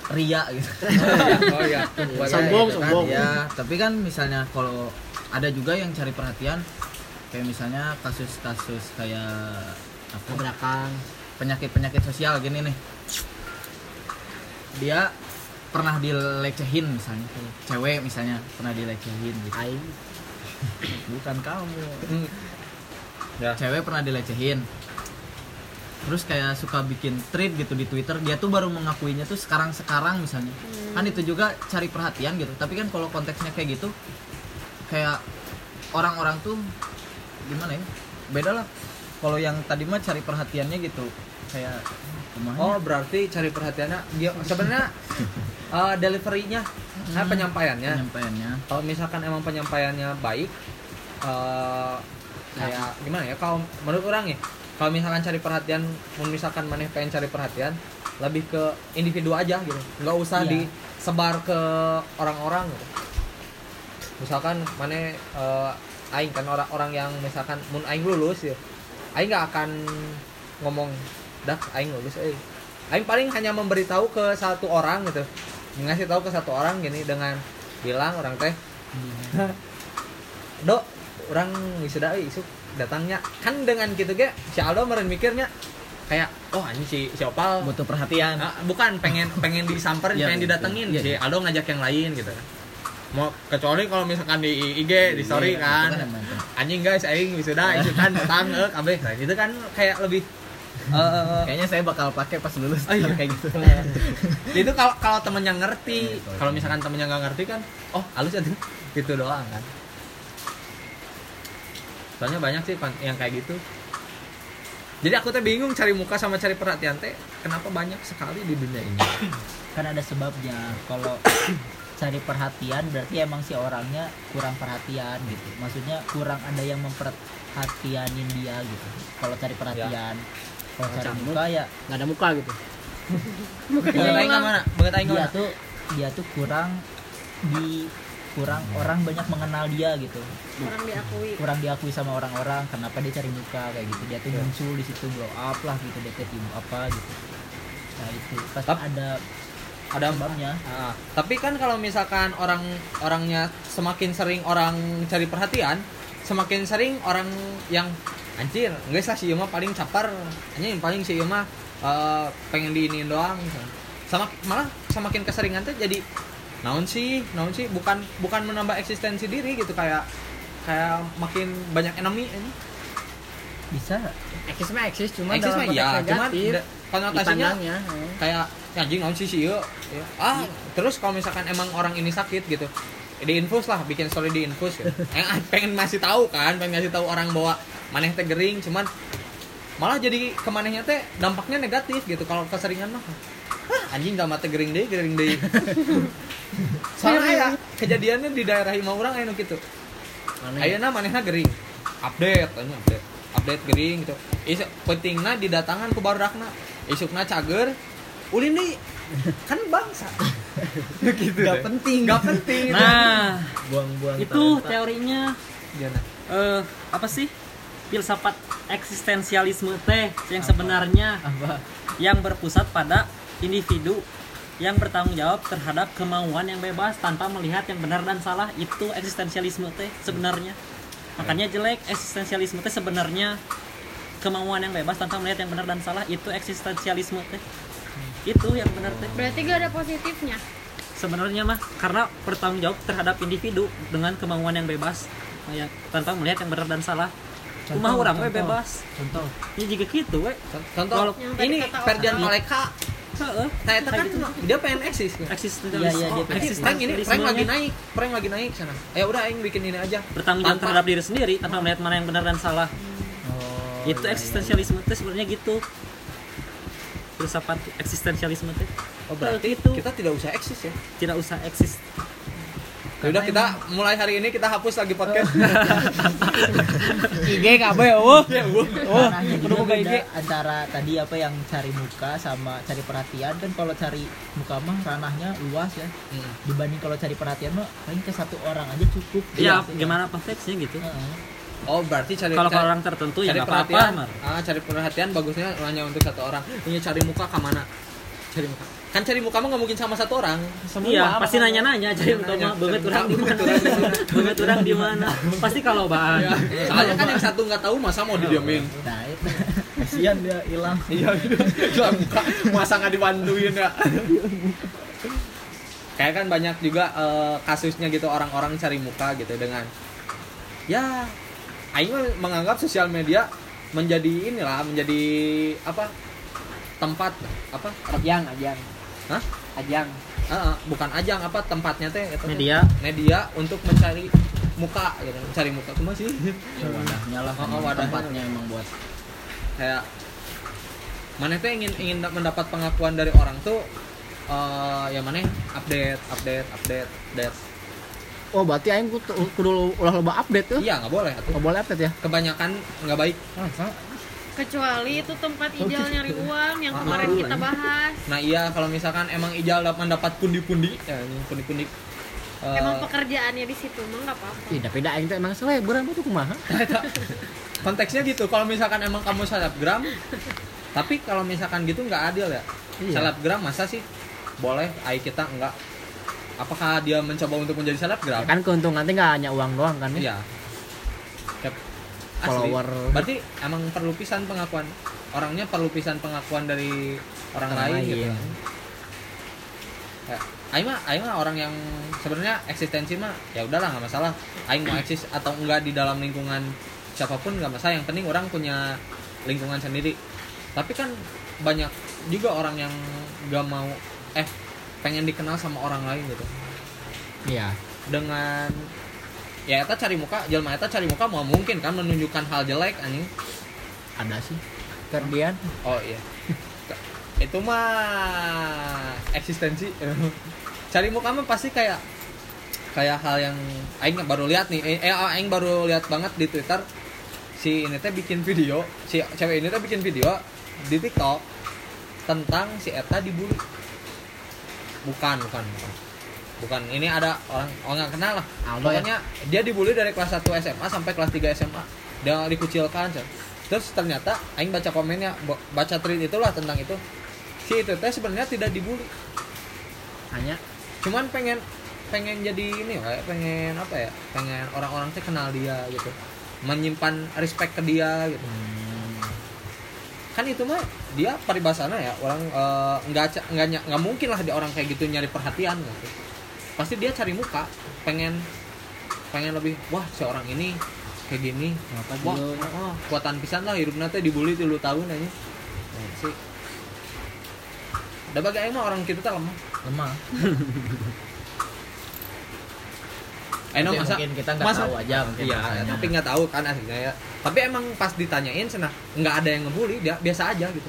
[SPEAKER 7] ria gitu. (laughs)
[SPEAKER 1] Oh iya. Buat-
[SPEAKER 3] Sombong,
[SPEAKER 7] gitu kan,
[SPEAKER 3] sombong.
[SPEAKER 7] ya tapi kan misalnya kalau ada juga yang cari perhatian kayak misalnya kasus-kasus kayak apa?
[SPEAKER 3] Tabrakan
[SPEAKER 7] penyakit-penyakit sosial gini nih. Dia pernah dilecehin misalnya. Cewek misalnya pernah dilecehin gitu.
[SPEAKER 2] Aing
[SPEAKER 7] bukan kamu.
[SPEAKER 1] Ya.
[SPEAKER 7] cewek pernah dilecehin terus kayak suka bikin tweet gitu di Twitter dia tuh baru mengakuinya tuh sekarang sekarang misalnya. Kan itu juga cari perhatian gitu. Tapi kan kalau konteksnya kayak gitu kayak orang-orang tuh gimana ya? Beda lah. Kalau yang tadi mah cari perhatiannya gitu. Kayak kumaha
[SPEAKER 1] Oh berarti cari perhatiannya dia sebenarnya (laughs) eh, deliverynya, nah, penyampaiannya.
[SPEAKER 7] penyampaiannya.
[SPEAKER 1] Kalau misalkan emang penyampaiannya baik, eh, kayak gimana ya? Kalau menurut orang ya, kalau misalkan cari perhatian, misalkan maneh pengen cari perhatian, lebih ke individu aja gitu, nggak usah
[SPEAKER 2] Iya.
[SPEAKER 1] disebar ke orang-orang. Gitu. Misalkan maneh eh, aing kan orang-orang yang misalkan mun aing lulus ya, aing nggak akan ngomong dah aing lulus eh aing paling hanya memberitahu ke satu orang gitu ngasih tahu ke satu orang gini dengan bilang orang teh dok orang wisuda euy isuk datangnya. Kan dengan gitu ge si Aldo meren mikirnya kayak oh ini si si Opal
[SPEAKER 7] butuh perhatian.
[SPEAKER 1] Ah, bukan pengen pengen disamperin
[SPEAKER 7] Iya,
[SPEAKER 1] pengen
[SPEAKER 7] iya,
[SPEAKER 1] didatengin.
[SPEAKER 7] Iya,
[SPEAKER 1] si
[SPEAKER 7] iya.
[SPEAKER 1] Aldo ngajak yang lain gitu. Mau kecuali kalau misalkan di IG di story
[SPEAKER 7] Iya,
[SPEAKER 1] kan.
[SPEAKER 7] itu.
[SPEAKER 1] anjing guys aing wisuda itu kan datang eh kabeh. Nah, itu kan kayak lebih eh,
[SPEAKER 7] kayaknya saya bakal pakai pas lulus.
[SPEAKER 1] Oh, iya. (laughs)
[SPEAKER 7] kayak gitu.
[SPEAKER 1] Itu kalau kalau temennya ngerti.
[SPEAKER 7] Iya, kalau
[SPEAKER 1] misalkan temennya nggak ngerti kan oh halus aja gitu doang kan soalnya banyak sih yang kayak gitu. Jadi aku tuh bingung cari muka sama cari perhatian teh kenapa banyak sekali di dunia ini? (coughs)
[SPEAKER 2] Kan ada sebabnya. Kalau (coughs) cari perhatian berarti emang si orangnya kurang perhatian gitu. Maksudnya kurang ada yang memperhatianin dia gitu. Kalau cari perhatian kalau cari muka ya
[SPEAKER 3] nggak ada muka gitu.
[SPEAKER 1] Aing mana banget aing
[SPEAKER 2] dia
[SPEAKER 1] mana
[SPEAKER 2] tuh dia tuh kurang di kurang orang banyak mengenal dia gitu.
[SPEAKER 6] Orang diakui.
[SPEAKER 2] Kurang diakui sama orang-orang kenapa dia cari muka kayak gitu. Dia tuh muncul di situ blow up lah gitu dia tuh apa gitu. Nah itu. Pasti
[SPEAKER 1] Tap-
[SPEAKER 2] ada
[SPEAKER 1] ada
[SPEAKER 2] sebabnya
[SPEAKER 1] Ah, tapi kan kalau misalkan orang orangnya semakin sering orang cari perhatian, semakin sering orang yang anjir, enggak lah si Yuma paling capar, anjing paling si Yuma eh, pengen diinin doang. Sama malah semakin keseringan tuh jadi naon sih, naon sih bukan bukan menambah eksistensi diri gitu kayak kayak makin banyak enemy ini.
[SPEAKER 2] bisa
[SPEAKER 3] eksis mah eksis cuma
[SPEAKER 1] Eksis mah iya, cuman
[SPEAKER 3] negatif
[SPEAKER 1] da- konotasinya
[SPEAKER 3] eh.
[SPEAKER 1] kayak "Ya, anjing naon sih sih yuk Ya. ah terus kalau misalkan emang orang ini sakit gitu di infus lah bikin story di infus gitu. yang (laughs) pengen masih tahu kan pengen ngasih tahu orang bahwa maneh teh gering cuman malah jadi ke manehnya teh dampaknya negatif gitu kalau keseringan mah "Hah, anjing gak mata gering deh gering deh. (laughs) Soalnya ya kejadiannya di daerah Hima orang aya nu gitu ayeuna manehna gering? Update tanya update. Update gering gitu. Is pentingna didatangan ku barudakna isukna cager. Ulin deui kan bangsa. (laughs) Gitu
[SPEAKER 7] Gak penting.
[SPEAKER 1] gak penting
[SPEAKER 4] Nah,
[SPEAKER 7] buang-buang
[SPEAKER 4] itu
[SPEAKER 7] talenta.
[SPEAKER 4] teorinya
[SPEAKER 1] Gimana?
[SPEAKER 4] eh apa sih? Filsafat eksistensialisme teh yang sebenarnya
[SPEAKER 2] apa?
[SPEAKER 4] yang berpusat pada individu yang bertanggung jawab terhadap kemauan yang bebas tanpa melihat yang benar dan salah. Itu eksistensialisme teh sebenarnya. Makanya jelek eksistensialisme teh sebenarnya kemauan yang bebas tanpa melihat yang benar dan salah. Itu eksistensialisme teh. Itu yang benar teh.
[SPEAKER 6] Berarti gak ada positifnya?
[SPEAKER 4] Sebenarnya mah karena bertanggung jawab terhadap individu dengan kemauan yang bebas ya, tanpa melihat yang benar dan salah. Rumah orang we bebas.
[SPEAKER 2] contoh.
[SPEAKER 4] Ya juga gitu we.
[SPEAKER 1] Contoh
[SPEAKER 4] Walau-
[SPEAKER 1] ini
[SPEAKER 6] kata
[SPEAKER 1] Ferdian
[SPEAKER 4] Heeh.
[SPEAKER 1] saya kan dia pengen eksis.
[SPEAKER 2] Iya, iya,
[SPEAKER 4] eksistensialisme
[SPEAKER 2] dia
[SPEAKER 1] Oh,
[SPEAKER 2] pengen
[SPEAKER 1] prank ini prank lagi naik. Prank lagi naik sana. Ya udah aing bikin ini aja.
[SPEAKER 4] Bertanggung jawab terhadap diri sendiri tanpa melihat mana yang benar dan salah.
[SPEAKER 2] Oh,
[SPEAKER 4] itu
[SPEAKER 2] iya, iya,
[SPEAKER 4] eksistensialisme teh sebenarnya gitu. Filsafat eksistensialisme teh?
[SPEAKER 1] Oh berarti
[SPEAKER 4] Gitu.
[SPEAKER 1] kita tidak usah eksis ya?
[SPEAKER 4] Tidak usah eksis
[SPEAKER 1] Ya udah kita mulai hari ini kita hapus lagi podcast
[SPEAKER 3] IG kabeh eueuh
[SPEAKER 2] Oh,
[SPEAKER 3] kudu boga
[SPEAKER 2] beda
[SPEAKER 3] IG.
[SPEAKER 2] antara tadi apa yang cari muka sama cari perhatian kan kalau cari muka mah ranahnya luas ya
[SPEAKER 1] Hmm.
[SPEAKER 2] dibanding kalau cari perhatian mah paling ke satu orang aja cukup
[SPEAKER 4] ya
[SPEAKER 2] Gitu.
[SPEAKER 4] gimana konteksnya gitu
[SPEAKER 2] Heeh.
[SPEAKER 1] oh berarti cari
[SPEAKER 4] kalau orang tertentu ya
[SPEAKER 1] cari
[SPEAKER 4] apa-apa
[SPEAKER 1] perhatian
[SPEAKER 4] Mar.
[SPEAKER 1] ah cari perhatian bagusnya hanya untuk satu orang ini cari muka ke mana cari muka kan cari muka mah nggak mungkin sama satu orang semua
[SPEAKER 4] Iya, pasti
[SPEAKER 1] makanya.
[SPEAKER 4] nanya-nanya banget
[SPEAKER 1] Cari
[SPEAKER 4] orang di
[SPEAKER 1] muka,
[SPEAKER 4] mana.
[SPEAKER 1] banget orang di mana.
[SPEAKER 4] Banget orang di mana. Pasti kalau bahan.
[SPEAKER 1] Ya, soalnya kan yang satu nggak tahu masa mau didiemin
[SPEAKER 2] nah itu
[SPEAKER 7] kasihan dia hilang
[SPEAKER 1] iya jual muka masa nggak dibantuin ya kayak kan banyak juga eh, kasusnya gitu orang-orang cari muka gitu dengan ya Aing mah menganggap sosial media menjadi inilah menjadi apa tempat apa?
[SPEAKER 3] Ajang ajang.
[SPEAKER 1] Hah?
[SPEAKER 3] ajang.
[SPEAKER 1] Eh, eh, bukan ajang apa tempatnya teh? Teh.
[SPEAKER 4] Media.
[SPEAKER 1] media untuk mencari muka gitu mencari muka cuma sih?
[SPEAKER 7] Ya wadahnya lah
[SPEAKER 1] Oh, oh, wadahnya.
[SPEAKER 7] tempatnya emang buat.
[SPEAKER 1] Kayak mana tuh ingin ingin mendapat pengakuan dari orang tuh eh ya mana? Update update update update.
[SPEAKER 3] Oh berarti aing kudu ulah loba update tuh?
[SPEAKER 1] Iya nggak boleh atuh
[SPEAKER 3] boleh update ya?
[SPEAKER 1] Kebanyakan nggak baik
[SPEAKER 6] kecuali itu tempat Ijal nyari uang yang
[SPEAKER 1] Ah,
[SPEAKER 6] kemarin
[SPEAKER 1] ah,
[SPEAKER 6] kita bahas.
[SPEAKER 1] Nah iya kalau misalkan emang Ijal dapat mendapat pundi-pundi ya pundi-pundi eh,
[SPEAKER 6] emang pekerjaannya di situ mah nggak apa-apa.
[SPEAKER 3] Tidak beda aing teh emang selebgram tuh kumaha? (laughs)
[SPEAKER 1] Konteksnya gitu kalau misalkan emang kamu selebgram tapi kalau misalkan gitu nggak adil ya.
[SPEAKER 3] Iya.
[SPEAKER 1] selebgram masa sih boleh? Ai kita enggak apakah dia mencoba untuk menjadi selebgram?
[SPEAKER 3] Ya kan keuntungan teh nggak hanya uang doang kan ya?
[SPEAKER 1] Iya Kep- asli.
[SPEAKER 3] Follower.
[SPEAKER 1] berarti emang perlu pisan pengakuan. Orangnya perlu pisan pengakuan dari orang,
[SPEAKER 3] Orang
[SPEAKER 1] lain,
[SPEAKER 3] lain.
[SPEAKER 1] gitu. Ya Aing mah Aing mah orang yang sebenarnya eksistensi mah ya udahlah nggak masalah. Aing mau eksis atau enggak di dalam lingkungan siapa pun nggak masalah. Yang penting orang punya lingkungan sendiri. Tapi kan banyak juga orang yang nggak mau eh pengen dikenal sama orang lain gitu.
[SPEAKER 3] Iya.
[SPEAKER 1] Dengan ya eta cari muka jelma eta cari muka mau mungkin kan menunjukkan hal jelek anjing.
[SPEAKER 3] Ada sih. Kerdian
[SPEAKER 1] oh iya. Itu mah eksistensi. (laughs) Cari muka mah pasti kayak kayak hal yang aing baru lihat nih. Eh eh, aing baru lihat banget di Twitter. Si ini teh bikin video si cewek ini teh bikin video di TikTok tentang si Eta dibully. Bukan bukan bukan bukan ini ada orang orang nggak kenal lah.
[SPEAKER 3] Aldo ya?
[SPEAKER 1] pokoknya dia dibully dari kelas 1 SMA sampai kelas 3 SMA dia dikucilkan Cen. terus ternyata aing baca komennya baca tweet itulah tentang itu. Si itu teh sebenarnya tidak dibully.
[SPEAKER 3] Hanya?
[SPEAKER 1] Cuman pengen pengen jadi ini kayak pengen apa ya pengen orang-orang teh kenal dia gitu. Menyimpan respect ke dia gitu. Kan itu mah dia paribasana ya orang eh, nggak ca- nggak nggak mungkin lah di orang kayak gitu nyari perhatian gitu pasti dia cari muka pengen pengen lebih wah seorang ini kayak gini wah oh, kuatan pisan lah hidup nanti dibully tilu tahun aja nah, sih ada bagai emang orang kita tuh lemah
[SPEAKER 7] lemah
[SPEAKER 1] no,
[SPEAKER 7] Tapi
[SPEAKER 1] masa,
[SPEAKER 7] mungkin kita nggak tahu aja mungkin
[SPEAKER 1] Iya,
[SPEAKER 7] rasanya.
[SPEAKER 1] tapi nggak tahu kan aslinya ya. Tapi emang pas ditanyain senang nggak ada yang ngebully, dia biasa aja gitu.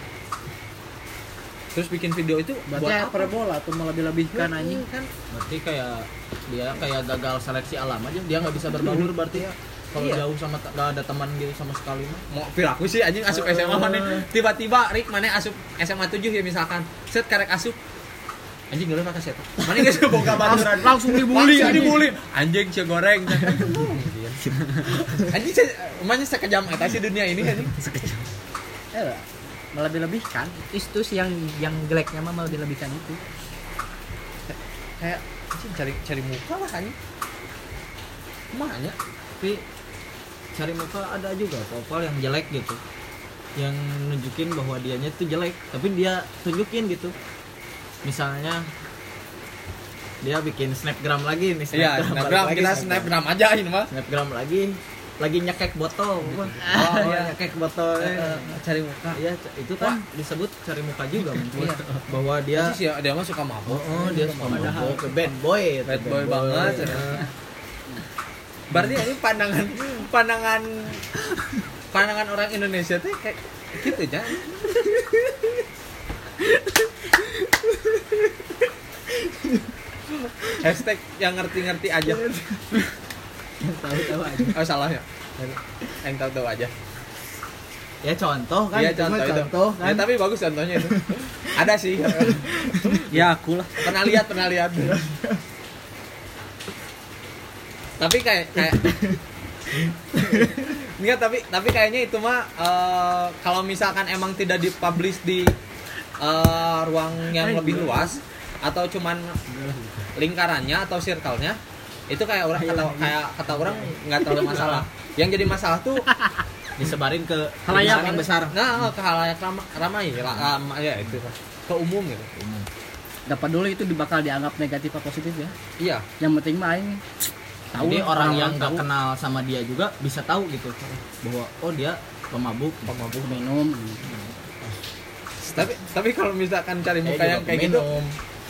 [SPEAKER 1] Terus bikin video itu
[SPEAKER 3] berarti
[SPEAKER 1] buat
[SPEAKER 3] ya
[SPEAKER 1] apa?
[SPEAKER 3] parabola tuh melebih-lebihkan anjing
[SPEAKER 1] kan?
[SPEAKER 7] berarti kayak dia kayak gagal seleksi alam aja dia nggak bisa berbaur berarti ya. Kalau
[SPEAKER 1] Iya.
[SPEAKER 7] jauh sama nggak ada teman gitu sama sekali mah.
[SPEAKER 1] Mau perilaku sih anjing asup SMA mana? Tiba-tiba Rick mana asup SMA 7 ya misalkan. Set karek asup. Anjing gak pakai set. Mana geus boga baturan
[SPEAKER 3] langsung dibully
[SPEAKER 1] langsung
[SPEAKER 3] anjing.
[SPEAKER 1] dibully. Anjing cie goreng. (laughs) Anjing saya emangnya sekejam eta sih dunia ini anjing?
[SPEAKER 3] Eh, melebih-lebihkan. Itu sih yang yang jeleknya mah melebih-lebihkan itu.
[SPEAKER 1] Kayak cari cari muka lah anjing. Mana
[SPEAKER 7] tapi cari muka ada juga profil yang jelek gitu. Yang nunjukin bahwa dianya tuh jelek tapi dia tunjukin gitu. Misalnya dia bikin snapgram lagi nih
[SPEAKER 1] Iya,
[SPEAKER 7] balik
[SPEAKER 1] snapgram
[SPEAKER 7] lagi,
[SPEAKER 1] kita snapgram aja ini mah.
[SPEAKER 7] snapgram lagi lagi nyekek botol
[SPEAKER 1] Oh,
[SPEAKER 7] oh, (laughs)
[SPEAKER 1] iya.
[SPEAKER 7] nyekek botol
[SPEAKER 1] Eh, cari muka.
[SPEAKER 7] Iya, itu kan disebut cari muka juga (laughs) mungkin. bahwa
[SPEAKER 1] Dia
[SPEAKER 7] dia
[SPEAKER 1] sih dia mah suka mabok.
[SPEAKER 7] oh, oh, dia suka mabok bad boy itu,
[SPEAKER 1] Bad boy banget.
[SPEAKER 7] Eh, (laughs)
[SPEAKER 1] Berarti ini pandangan pandangan pandangan orang Indonesia tuh kayak gitu aja. Hashtag yang ngerti-ngerti aja.
[SPEAKER 7] Tahu-tahu aja
[SPEAKER 1] Oh salah ya. Yang tahu-tahu aja.
[SPEAKER 7] ya contoh kan mah
[SPEAKER 1] contoh itu.
[SPEAKER 7] contoh kan
[SPEAKER 1] Ya, tapi bagus contohnya itu. (laughs) Ada sih.
[SPEAKER 4] ya aku lah
[SPEAKER 1] pernah lihat pernah lihat tapi kayak kayak (laughs) Enggak, tapi tapi kayaknya itu mah eh, kalau misalkan emang tidak dipublish di eh, ruang yang lebih luas atau cuman lingkarannya atau circle-nya itu kayak orang kata kayak kata orang nggak terlalu masalah. Yang jadi masalah tuh
[SPEAKER 7] disebarin ke
[SPEAKER 4] Halayak.
[SPEAKER 7] yang besar.
[SPEAKER 1] Nah ke halayak ramai ramai. Ya itu. Ke umum gitu.
[SPEAKER 3] Dapat dulu itu bakal dianggap negatif atau positif ya?
[SPEAKER 1] Iya.
[SPEAKER 3] Yang penting mah aing tahu
[SPEAKER 7] jadi orang yang nggak kenal sama dia juga bisa tahu gitu. Bahwa oh dia pemabuk.
[SPEAKER 1] Pemabuk
[SPEAKER 3] minum.
[SPEAKER 1] Tapi tapi kalau misalkan cari muka yang
[SPEAKER 7] juga
[SPEAKER 1] kayak gitu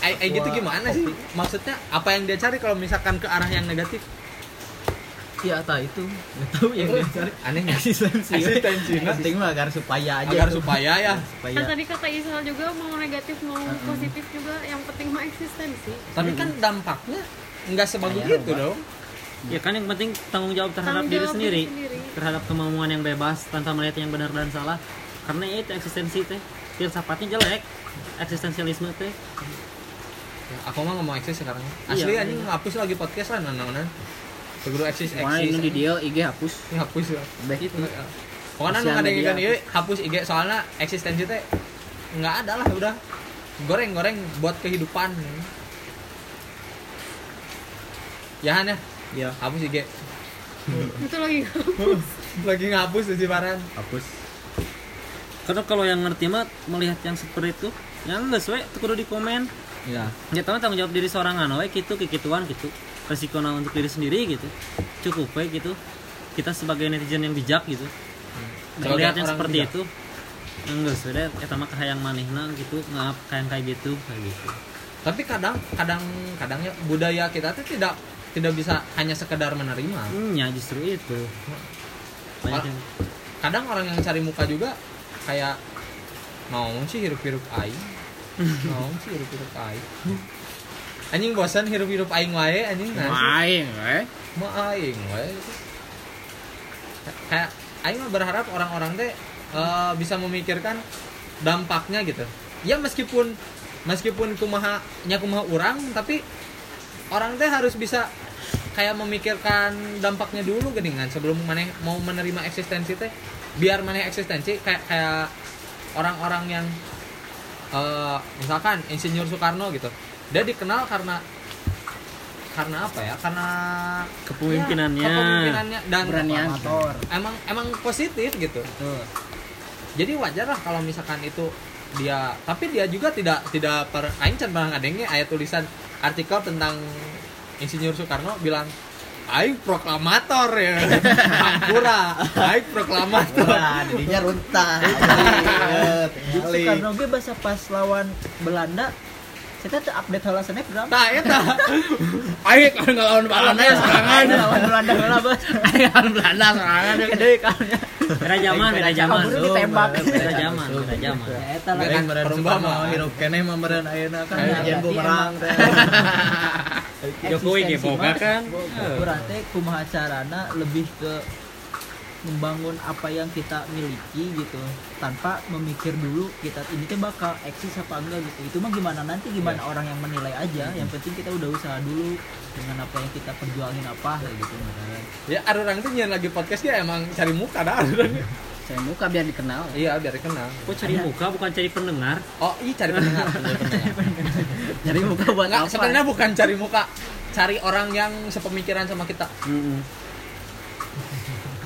[SPEAKER 1] eh, eh gitu gimana sih? Maksudnya apa yang dia cari kalau misalkan ke arah yang negatif?
[SPEAKER 7] Iya tak itu. Nggak tahu yang dia cari.
[SPEAKER 1] Aneh nggak? Sih
[SPEAKER 7] eksistensi
[SPEAKER 1] Eksistensi, nah.
[SPEAKER 7] penting mah agar supaya aja
[SPEAKER 1] agar
[SPEAKER 7] tuh.
[SPEAKER 1] supaya ya.
[SPEAKER 7] Supaya.
[SPEAKER 6] Kan tadi kata Isal juga mau negatif mau positif juga yang penting mah eksistensi.
[SPEAKER 1] Tapi kan dampaknya nggak sebagus
[SPEAKER 7] Kayak
[SPEAKER 1] itu dong.
[SPEAKER 4] Ya kan yang penting tanggung jawab terhadap
[SPEAKER 6] Tanggung
[SPEAKER 4] diri
[SPEAKER 6] jawab
[SPEAKER 4] sendiri
[SPEAKER 6] diri sendiri.
[SPEAKER 4] terhadap kemauan yang bebas tanpa melihat yang benar dan salah. Karena ya itu eksistensi teh filsafatnya jelek eksistensialisme teh.
[SPEAKER 1] Ya, aku mah ngomong eksis sekarang.
[SPEAKER 4] Iya,
[SPEAKER 1] asli
[SPEAKER 4] iya.
[SPEAKER 1] anjing ngapus lagi podcast lah nana Seguru eksis eksis.
[SPEAKER 3] di dia IG hapus.
[SPEAKER 1] Ngapus ya
[SPEAKER 3] Beh.
[SPEAKER 1] itu pokoknya nu ada yang ieu hapus IG soalnya eksistensi teh nggak ada lah udah. Goreng goreng buat kehidupan. Ya Han ya?
[SPEAKER 7] Iya.
[SPEAKER 1] Hapus IG (laughs)
[SPEAKER 6] itu lagi (laughs)
[SPEAKER 1] lagi ngapus di Ciparan
[SPEAKER 7] hapus.
[SPEAKER 4] Karena kalau yang ngerti mah melihat yang seperti itu yang enggak sesuai itu kudu di komen
[SPEAKER 7] iya
[SPEAKER 4] ya tahu tanggung jawab diri seorang anu we gitu kekituan gitu resiko untuk diri sendiri gitu. Cukup we gitu. Kita sebagai netizen yang bijak gitu.
[SPEAKER 1] Sebagai
[SPEAKER 4] melihat yang seperti
[SPEAKER 1] bijak.
[SPEAKER 4] itu. Enggak sudah. Kita mah kahayang manehna gitu ngaap kayak kayak gitu. Kayak gitu.
[SPEAKER 1] Tapi kadang kadang kadangnya budaya kita tuh tidak tidak bisa hanya sekedar menerima.
[SPEAKER 4] Hmm, ya justru itu. Banyak yang
[SPEAKER 1] kadang orang yang cari muka juga kayak mau sih hirup-hirup aing mau sih hirup-hirup aing anjing bosan hirup-hirup aing wae anjing. Nah
[SPEAKER 3] main eh
[SPEAKER 1] mau aing wae. Kayak aing berharap orang-orang teh eh, bisa memikirkan dampaknya gitu. Ya meskipun meskipun kumaha nya kumaha orang tapi orang teh harus bisa kayak memikirkan dampaknya dulu geningan sebelum maneh mau menerima eksistensi teh. Biar maneh eksistensi kayak kayak orang-orang yang eh, misalkan insinyur Soekarno gitu. Dia dikenal karena karena apa ya? Karena
[SPEAKER 4] Kepemimpinannya.
[SPEAKER 1] ya, kepemimpinannya dan emang emang positif gitu.
[SPEAKER 2] Betul.
[SPEAKER 1] jadi wajar lah kalau misalkan itu dia tapi dia juga tidak tidak per aing pernah ngadenge ayat tulisan artikel tentang insinyur Soekarno bilang aing proklamator ya. Ampura aing proklamator.
[SPEAKER 7] Nah jadinya runtah.
[SPEAKER 2] Soekarno ge bahasa pas lawan Belanda kita tuh update hal snapgram
[SPEAKER 1] nah eta aing kan ngelawan Belanda ya serangan.
[SPEAKER 2] lawan Belanda heula bos
[SPEAKER 3] kan Belanda serangan.
[SPEAKER 2] Gede kalnya
[SPEAKER 4] beda zaman beda zaman.
[SPEAKER 2] Kabur ditembak.
[SPEAKER 4] beda zaman beda zaman
[SPEAKER 2] ya eta lah.
[SPEAKER 7] Kan Soekarno
[SPEAKER 1] mah.
[SPEAKER 7] hirup keneh mah meren ayeuna kan.
[SPEAKER 2] Iya, berarti
[SPEAKER 7] bumerang teh.
[SPEAKER 4] Jokowi ge boga kan?
[SPEAKER 2] berarti kumaha carana lebih ke membangun apa yang kita miliki gitu. Tanpa memikir dulu kita ini tuh bakal eksis apa enggak gitu. Itu mah gimana? Nanti gimana orang yang menilai aja. Yang penting kita udah usaha dulu dengan apa yang kita perjuangin apa kayak gitu
[SPEAKER 1] ya ada orang tuh nyian lagi podcast dia emang cari muka dah. Ada orang.
[SPEAKER 3] saya muka biar dikenal.
[SPEAKER 1] Iya biar dikenal.
[SPEAKER 4] Kok cari muka bukan cari pendengar?
[SPEAKER 1] Oh iya (laughs) cari pendengar. Cari
[SPEAKER 3] muka buat
[SPEAKER 1] Nggak,
[SPEAKER 3] apa?
[SPEAKER 1] sebenarnya bukan cari muka cari orang yang sepemikiran sama kita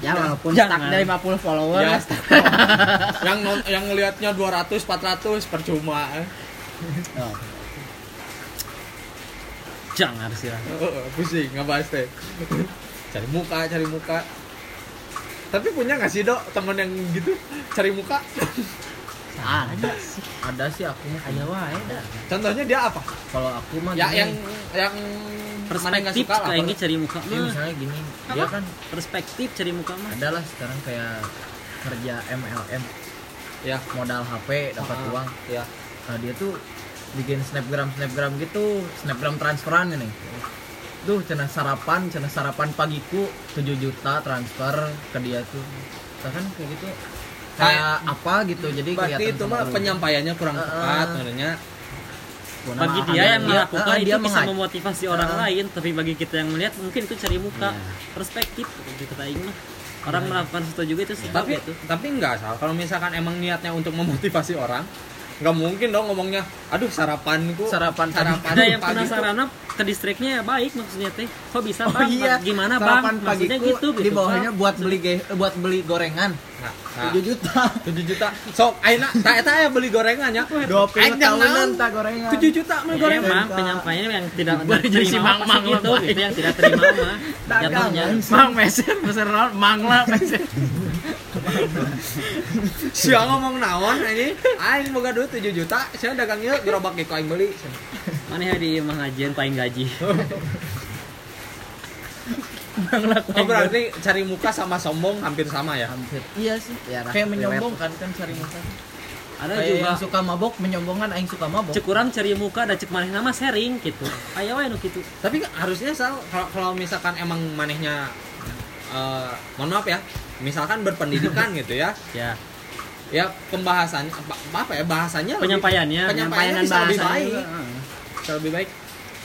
[SPEAKER 3] ya walaupun
[SPEAKER 4] Jangan.
[SPEAKER 3] stuck dari 50 follower
[SPEAKER 1] ya (laughs) yang non- yang ngelihatnya 200 400 percuma.
[SPEAKER 3] Oh.
[SPEAKER 4] jangan sih
[SPEAKER 1] Oh, pusing ngebahas teh cari muka cari muka. Tapi punya nggak sih dok temen yang gitu? Cari muka
[SPEAKER 3] ada sih.
[SPEAKER 7] Ada sih aku. Mah
[SPEAKER 2] ayo wae dah.
[SPEAKER 1] Contohnya dia apa?
[SPEAKER 7] Kalau aku mah
[SPEAKER 1] ya
[SPEAKER 7] gini,
[SPEAKER 1] yang yang
[SPEAKER 4] perspektif kayak gitu cari muka
[SPEAKER 7] ya
[SPEAKER 4] mah.
[SPEAKER 7] misalnya gini dia kan
[SPEAKER 4] perspektif cari muka mah.
[SPEAKER 7] Ada lah sekarang kayak kerja MLM
[SPEAKER 1] ya.
[SPEAKER 7] Modal HP dapat
[SPEAKER 1] Ah,
[SPEAKER 7] uang.
[SPEAKER 1] ya.
[SPEAKER 7] Nah dia tuh bikin snapgram snapgram gitu snapgram transferan ini. Tuh cina sarapan cina sarapan pagiku 7 juta transfer ke dia tuh. Nah, kan kayak gitu kayak apa gitu jadi
[SPEAKER 1] berarti
[SPEAKER 7] kelihatan
[SPEAKER 1] itu mah penyampaiannya kurang
[SPEAKER 7] Ah,
[SPEAKER 1] tepat sebenarnya
[SPEAKER 4] bagi dia yang
[SPEAKER 7] dia-
[SPEAKER 4] melakukan
[SPEAKER 7] ah,
[SPEAKER 4] itu
[SPEAKER 7] dia
[SPEAKER 4] bisa memotivasi orang lain tapi bagi kita yang melihat mungkin itu cari muka
[SPEAKER 7] Iya.
[SPEAKER 4] perspektif gitu kata mah. Orang melakukan sesuatu juga itu sebab
[SPEAKER 1] tapi
[SPEAKER 4] itu
[SPEAKER 1] tapi enggak salah kalau misalkan emang niatnya untuk memotivasi orang nggak mungkin dong ngomongnya aduh sarapanku
[SPEAKER 7] Sarapan
[SPEAKER 1] sarapan
[SPEAKER 4] ada yang
[SPEAKER 1] pagi tuh."
[SPEAKER 4] penasaran ke distriknya ya baik maksudnya teh. Kok bisa
[SPEAKER 7] Oh
[SPEAKER 4] bang?
[SPEAKER 7] iya,
[SPEAKER 4] gimana bang?
[SPEAKER 7] Sarapan
[SPEAKER 4] maksudnya
[SPEAKER 7] pagiku
[SPEAKER 4] gitu gitu
[SPEAKER 7] di bawahnya buat beli ge- eh, buat beli gorengan.
[SPEAKER 1] Nah,
[SPEAKER 7] 7 juta.
[SPEAKER 1] 7 juta. Sok aina tak eta ya beli gorengannya
[SPEAKER 7] 20
[SPEAKER 1] Aing
[SPEAKER 7] tahunan
[SPEAKER 1] naon?
[SPEAKER 7] tak gorengan.
[SPEAKER 1] 7 juta beli
[SPEAKER 4] Ya,
[SPEAKER 1] gorengan.
[SPEAKER 4] emang penyampaiannya yang tidak terima
[SPEAKER 7] Mang Mang lah,
[SPEAKER 4] gitu yang tidak terima mah. Jatuhnya.
[SPEAKER 7] Mang meser meser naon mang lah meser
[SPEAKER 1] Sia ngomong naon ini? Aing boga duit 7 juta sia dagang ieu gerobak ieu aing beli.
[SPEAKER 4] Mana ya di pengajian paling gaji (laughs)
[SPEAKER 1] oh berarti cari muka sama sombong hampir sama ya?
[SPEAKER 7] Hampir. Iya sih.
[SPEAKER 3] Ya,
[SPEAKER 7] kayak
[SPEAKER 3] relate.
[SPEAKER 7] menyombongkan kan cari muka.
[SPEAKER 4] Ada
[SPEAKER 7] kayak
[SPEAKER 4] juga
[SPEAKER 7] yang suka mabok menyombongkan aing suka mabok.
[SPEAKER 4] Cek kurang cari muka dan cek maneh nama sharing gitu. Ayo wae nu gitu
[SPEAKER 1] tapi kan harusnya sal kalau kalau misalkan emang manehnya eh, mohon maaf ya misalkan berpendidikan (laughs) gitu ya.
[SPEAKER 4] Ya.
[SPEAKER 1] Ya pembahasan apa, apa ya bahasanya lebih-
[SPEAKER 4] penyampaiannya
[SPEAKER 1] penyampaiannya
[SPEAKER 3] penyampaian
[SPEAKER 1] bisa lebih
[SPEAKER 3] bahasa
[SPEAKER 1] baik.
[SPEAKER 3] juga, heeh.
[SPEAKER 1] bisa lebih baik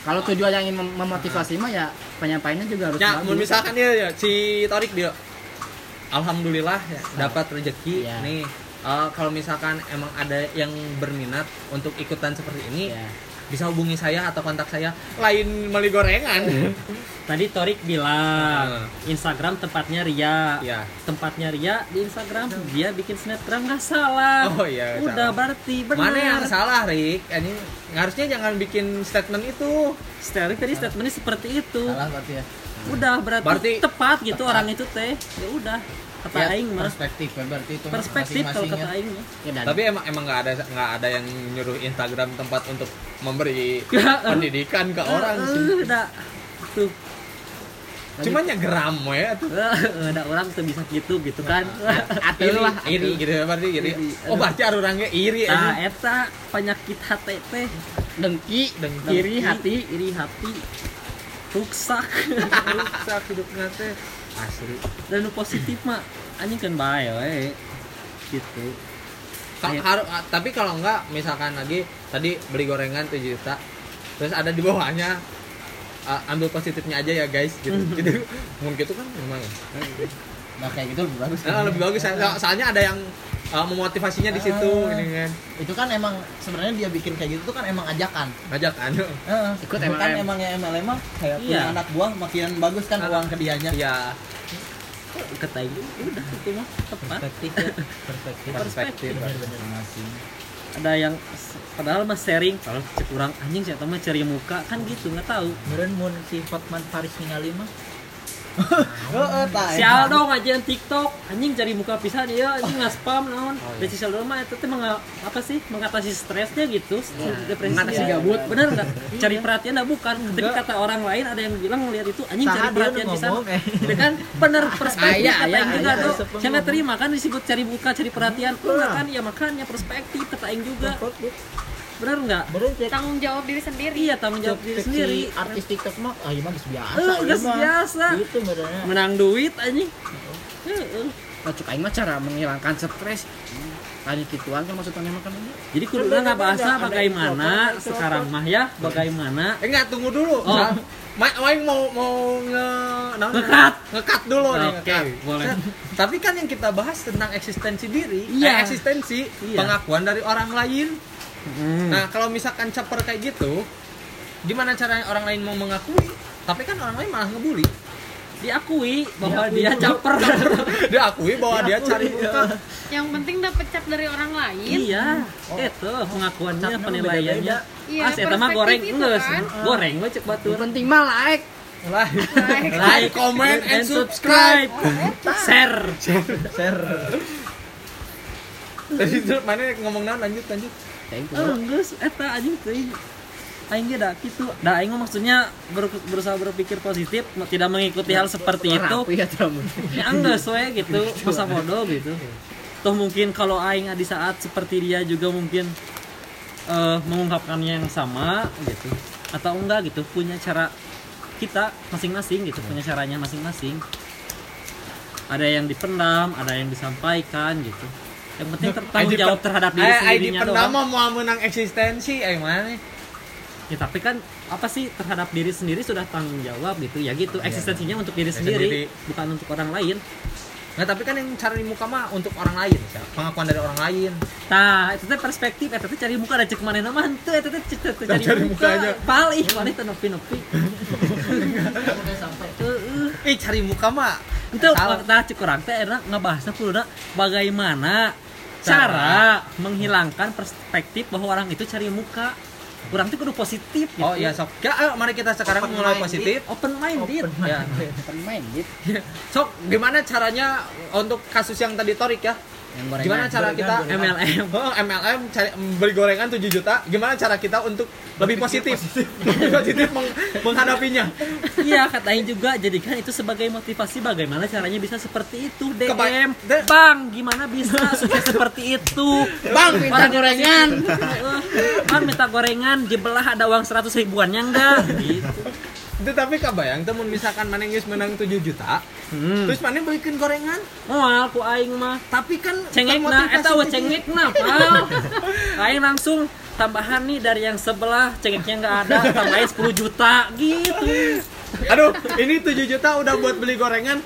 [SPEAKER 3] kalau tujuan yang ingin mem- memotivasi mah ya penyampaiannya juga harus
[SPEAKER 1] ya
[SPEAKER 3] bagus.
[SPEAKER 1] misalkan ya, ya si Torik dia alhamdulillah ya, dapat rezeki
[SPEAKER 3] Iya.
[SPEAKER 1] nih Eh, kalau misalkan emang ada yang berminat untuk ikutan seperti ini
[SPEAKER 3] ya.
[SPEAKER 1] Bisa hubungi saya atau kontak saya lain beli gorengan (laughs)
[SPEAKER 4] tadi Torik bilang Instagram tempatnya Ria.
[SPEAKER 1] Ya
[SPEAKER 4] tempatnya Ria di Instagram dia bikin snapgram nggak salah.
[SPEAKER 1] Oh iya
[SPEAKER 4] udah
[SPEAKER 1] salah.
[SPEAKER 4] berarti benar.
[SPEAKER 1] Mana yang salah Rik? Ini harusnya jangan bikin statement itu.
[SPEAKER 4] Sterling tadi statementnya seperti itu.
[SPEAKER 7] Salah berarti ya.
[SPEAKER 4] Udah berarti,
[SPEAKER 1] Berarti-
[SPEAKER 4] tepat gitu
[SPEAKER 7] tepat.
[SPEAKER 4] orang itu teh. Ya udah kata
[SPEAKER 7] Ya,
[SPEAKER 4] aing mah.
[SPEAKER 7] perspektif ya berarti itu
[SPEAKER 4] perspektif kalau
[SPEAKER 7] masing-masing
[SPEAKER 4] kata
[SPEAKER 7] ya.
[SPEAKER 4] aing
[SPEAKER 3] Ya, dan
[SPEAKER 1] tapi emang emang nggak ada nggak ada yang nyuruh Instagram tempat untuk memberi (laughs)
[SPEAKER 4] Ya, eh.
[SPEAKER 1] pendidikan ke orang
[SPEAKER 4] Eh,
[SPEAKER 1] sih.
[SPEAKER 4] udah tuh.
[SPEAKER 1] Cuma geram ya tuh
[SPEAKER 4] Eh, ada orang tuh bisa gitu gitu kan. (laughs)
[SPEAKER 1] Iri
[SPEAKER 3] lah,
[SPEAKER 1] iri. gitu ya berarti iri oh berarti ada orangnya iri
[SPEAKER 4] nah
[SPEAKER 1] aja
[SPEAKER 4] eta penyakit hati teh.
[SPEAKER 3] Dengki
[SPEAKER 1] Dengki.
[SPEAKER 3] iri hati
[SPEAKER 4] iri hati. Ruksak. (laughs)
[SPEAKER 1] Rusak hidupnya teh asli.
[SPEAKER 4] Dan nu positif mah anjing kan bae we. Gitu.
[SPEAKER 1] Ka- haru- ah, tapi kalau enggak misalkan lagi tadi beli gorengan 7 juta terus ada di bawahnya ah, ambil positifnya aja ya guys gitu. Gitu mungkin itu kan memang
[SPEAKER 7] nah kayak gitu lebih bagus
[SPEAKER 1] Ah, lebih bagus. So- soalnya ada yang ah, memotivasinya di situ
[SPEAKER 7] Ah.
[SPEAKER 1] ini kan.
[SPEAKER 7] Itu kan emang sebenarnya dia bikin kayak gitu tuh kan emang ajakan.
[SPEAKER 1] Ngajak anu
[SPEAKER 7] Heeh.
[SPEAKER 3] Ikut
[SPEAKER 7] kan
[SPEAKER 3] MLM.
[SPEAKER 7] emang ya MLM mah. Kayak punya
[SPEAKER 4] Iya.
[SPEAKER 7] anak buah makin bagus kan
[SPEAKER 1] Ah.
[SPEAKER 7] uang ke dianya
[SPEAKER 1] ya
[SPEAKER 4] kata aing udah itu mah. Tepat
[SPEAKER 7] perspektif ya perspektif.
[SPEAKER 1] Perspektif.
[SPEAKER 7] Bener-bener. Masing
[SPEAKER 4] ada yang padahal mah sharing. Kalau cek kurang. Anjing siapa mah cari muka? Kan gitu nggak tahu.
[SPEAKER 7] Meren mun si Hotman Paris ningali mah heeh tah
[SPEAKER 4] si Aldo ngajian TikTok. Anjing cari muka pisan dia anjing nggak spam naon? Dan si Aldo mah itu teh apa sih? Mengatasi stresnya gitu depresi
[SPEAKER 3] Mengatasi gabut.
[SPEAKER 4] bener nggak? (laughs) Cari perhatian enggak bukan. Tapi kata orang lain ada yang bilang ngelihat itu anjing cari perhatian pisan.
[SPEAKER 7] ngomong, eh.
[SPEAKER 4] Itu kan? Bener (laughs) perspektif kata
[SPEAKER 3] aya,
[SPEAKER 4] aing juga tuh. saya nggak terima kan disebut cari muka cari perhatian. Enggak kan? Ya makanya perspektif kata aing juga bener nggak
[SPEAKER 7] Bener cek
[SPEAKER 6] tanggung jawab diri sendiri
[SPEAKER 4] iya tanggung jawab diri sendiri
[SPEAKER 7] artis TikTok mah ah iya mah biasa mah.
[SPEAKER 4] biasa.
[SPEAKER 7] Gitu benernya.
[SPEAKER 4] menang duit anjing Heeh.
[SPEAKER 3] Nah, cuk aing mah cara menghilangkan stres tanya gituan kan maksudnya makan ini
[SPEAKER 4] Jadi kudu nggak bahasa bagaimana sekarang mah ya bagaimana
[SPEAKER 1] eh enggak tunggu dulu
[SPEAKER 4] Oh.
[SPEAKER 1] Nah, Ma Aing mau mau nge?
[SPEAKER 4] Ngekat.
[SPEAKER 1] ngekat dulu nih
[SPEAKER 4] Oke,
[SPEAKER 1] ngekat.
[SPEAKER 4] boleh.
[SPEAKER 1] Tapi kan yang kita bahas tentang eksistensi diri
[SPEAKER 4] Iya.
[SPEAKER 1] eh, eksistensi
[SPEAKER 4] Iya.
[SPEAKER 1] pengakuan dari orang lain
[SPEAKER 4] Hmm.
[SPEAKER 1] Nah, kalau misalkan caper kayak gitu, gimana caranya orang lain mau mengakui? Tapi kan orang lain malah ngebully.
[SPEAKER 4] diakui bahwa dia caper. (laughs)
[SPEAKER 1] Dia akui bahwa dia cari muka.
[SPEAKER 6] yang penting dapet cap dari orang lain.
[SPEAKER 4] Iya. Itu pengakuannya
[SPEAKER 7] Capnya
[SPEAKER 4] penilaiannya.
[SPEAKER 6] Iya,
[SPEAKER 4] ah saya mah goreng enggak
[SPEAKER 6] kan.
[SPEAKER 4] goreng we cek batur
[SPEAKER 3] yang penting mah like.
[SPEAKER 1] Like,
[SPEAKER 4] like. (laughs)
[SPEAKER 1] Comment, and subscribe.
[SPEAKER 4] share.
[SPEAKER 7] Share. (laughs)
[SPEAKER 1] Tadi itu mana ngomong lanjut lanjut.
[SPEAKER 3] Kayak gitu.
[SPEAKER 4] mah maksudnya ber- berusaha berpikir positif tidak mengikuti hal seperti itu.
[SPEAKER 3] ya
[SPEAKER 4] ya enggak we gitu. Masa bodoh gitu. Toh mungkin kalau aing di saat seperti dia juga mungkin eh, mengungkapkannya yang sama gitu. Atau enggak gitu. Punya cara kita masing-masing gitu. Punya caranya masing-masing. Ada yang dipendam ada yang disampaikan gitu yang penting ter- tanggung
[SPEAKER 1] ID
[SPEAKER 4] jawab terhadap diri
[SPEAKER 1] Eh, ID
[SPEAKER 4] sendirinya
[SPEAKER 1] pendama
[SPEAKER 4] doang
[SPEAKER 1] mau menang eksistensi, eh mana?
[SPEAKER 4] ya tapi kan apa sih terhadap diri sendiri sudah tanggung jawab gitu ya gitu eksistensinya untuk diri
[SPEAKER 1] Diri
[SPEAKER 4] sendiri
[SPEAKER 1] sendiri.
[SPEAKER 4] bukan untuk orang lain
[SPEAKER 1] Nah tapi kan yang cari muka mah untuk orang lain, Sal. pengakuan dari orang lain.
[SPEAKER 4] Nah, itu teh perspektif, eta teh cari muka da cek mana nama eta teh cek- cek- cari,
[SPEAKER 1] Cari
[SPEAKER 4] muka.
[SPEAKER 1] mukanya.
[SPEAKER 4] Palih maneh teh nepi-nepi. Heeh. (laughs)
[SPEAKER 1] Eh cari muka mah
[SPEAKER 4] Itu nah cek urang teh enak ngebahasna kudu bagaimana cara menghilangkan perspektif bahwa orang itu cari muka. Kurang tuh kudu positif gitu.
[SPEAKER 1] Oh iya sok. Ya, ayo mari kita sekarang mulai positif.
[SPEAKER 4] Open minded.
[SPEAKER 1] Ya.
[SPEAKER 3] Main gitu.
[SPEAKER 1] Sok, gimana caranya untuk kasus yang tadi Torik ya?
[SPEAKER 3] Gorengan.
[SPEAKER 1] Gimana cara kita
[SPEAKER 4] MLM. (laughs)
[SPEAKER 1] Oh, MLM cari beli gorengan 7 juta. Gimana cara kita untuk lebih positif? (laughs) Lebih positif meng- menghadapinya.
[SPEAKER 4] Iya, katanya juga jadikan itu sebagai motivasi bagaimana caranya bisa seperti itu DM.
[SPEAKER 1] Keba-
[SPEAKER 4] Bang, gimana bisa sukses seperti itu?
[SPEAKER 1] Bang,
[SPEAKER 3] Minta gorengan.
[SPEAKER 4] Heeh. (laughs) Bang minta gorengan, dibelah ada uang 100 ribuannya enggak? Gitu.
[SPEAKER 1] Itu tapi kabayang temun misalkan mana geus menang 7 juta,
[SPEAKER 4] Hmm.
[SPEAKER 1] terus mana belikin gorengan,
[SPEAKER 4] Moal ku aing mah.
[SPEAKER 1] tapi kan
[SPEAKER 4] Cengekna
[SPEAKER 1] termotivasi
[SPEAKER 4] eta we cengekna, (laughs) pal. Aing langsung tambahan nih dari yang sebelah cengeknya enggak ada, tambahin 10 juta gitu.
[SPEAKER 1] Aduh, ini 7 juta udah buat beli gorengan.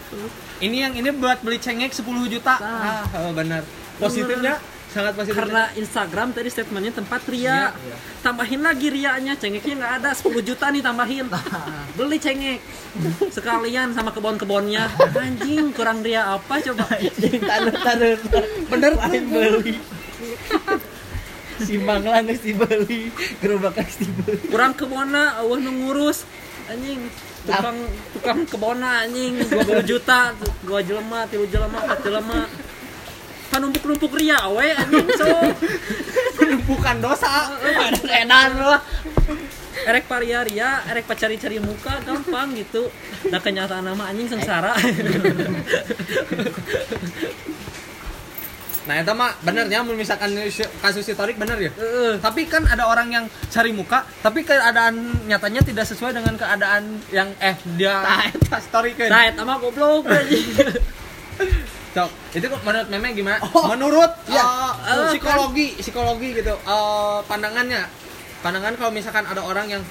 [SPEAKER 1] Ini yang ini buat beli cengek 10 juta. Ah, oh, benar. Positifnya sangat positif.
[SPEAKER 4] Karena Instagram tadi statementnya tempat ria. Tambahin lagi rianya, cengeknya nggak ada 10 juta nih tambahin. Beli cengek. Sekalian sama kebon-kebonnya. Anjing, kurang ria apa coba?
[SPEAKER 3] Taruh taruh.
[SPEAKER 1] bener
[SPEAKER 3] Lain beli. Simbang lah geus dibeli. Gerobak geus dibeli.
[SPEAKER 4] Kurang kebona, nu ngurus. Anjing, tukang tukang kebona anjing 20 juta, dua jelema, tilu jelema, empat jelema. Panumpuk-numpuk ria we anjing (laughs) so.
[SPEAKER 1] bukan dosa.
[SPEAKER 3] Edan lah.
[SPEAKER 4] Erek paria ria, erek pacari-cari muka gampang gitu. Nah kenyataan nama anjing sengsara. (laughs)
[SPEAKER 1] Nah, itu mah benernya misalkan kasus si Torik bener ya. Tapi kan ada orang yang cari muka, tapi keadaan nyatanya tidak sesuai dengan keadaan yang eh dia story kan.
[SPEAKER 4] Nah, eta mah goblok (laughs)
[SPEAKER 1] Cok, itu kok menurut meme gimana? (laughs) menurut
[SPEAKER 3] iya.
[SPEAKER 1] uh,
[SPEAKER 4] Eh,
[SPEAKER 1] psikologi, psikologi gitu. eh, pandangannya. Pandangan kalau misalkan ada orang yang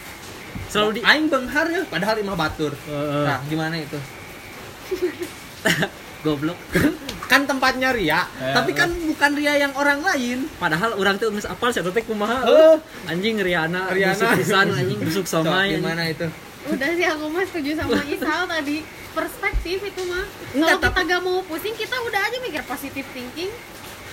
[SPEAKER 4] Selalu di
[SPEAKER 1] aing benghar ya padahal imah batur. Nah, gimana itu? (laughs)
[SPEAKER 4] goblok.
[SPEAKER 1] Kan tempatnya ria, tapi kan bukan ria yang orang lain.
[SPEAKER 4] Padahal orang tuh geus apal saya teh kumaha.
[SPEAKER 1] Heuh.
[SPEAKER 4] Anjing Riana,
[SPEAKER 1] Riana.
[SPEAKER 4] busuk pisan anjing busuk somai.
[SPEAKER 1] gimana itu?
[SPEAKER 6] udah sih aku mah setuju sama Isal tadi perspektif itu mah kalau kita gak mau pusing kita udah aja mikir positive thinking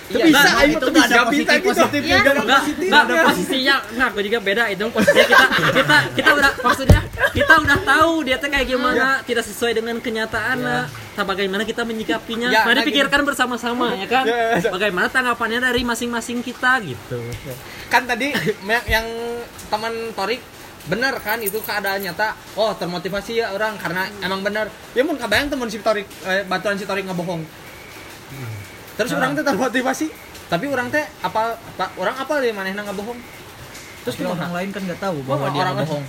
[SPEAKER 1] Iya,
[SPEAKER 3] bisa,
[SPEAKER 1] nah, itu
[SPEAKER 3] tuh
[SPEAKER 1] bisa
[SPEAKER 3] nggak ada
[SPEAKER 1] bisa gitu.
[SPEAKER 3] positif-positif
[SPEAKER 6] Iya.
[SPEAKER 1] Nggak ada positif.
[SPEAKER 4] enggak ada posisinya. Nah, aku juga beda itu posisinya kita kita kita udah maksudnya kita udah tahu dia tuh kayak gimana, tidak sesuai dengan kenyataan. Nah, bagaimana kita menyikapinya?
[SPEAKER 1] Ya,
[SPEAKER 4] Mari
[SPEAKER 1] nah,
[SPEAKER 4] pikirkan bersama-sama ya kan.
[SPEAKER 1] Ya, ya.
[SPEAKER 4] Bagaimana tanggapannya dari masing-masing kita gitu.
[SPEAKER 1] kan tadi yang, yang teman Torik benar kan itu keadaan nyata oh termotivasi ya orang karena emang benar ya mun kabayang teman si Torik eh, batuan si Torik ngebohong terus orang teh termotivasi tapi orang teh apa, apa orang apa dia manehna ngebohong terus
[SPEAKER 7] Tapi orang lain kan nggak tahu bahwa
[SPEAKER 1] Oh,
[SPEAKER 7] dia
[SPEAKER 1] orang-
[SPEAKER 7] ngebohong.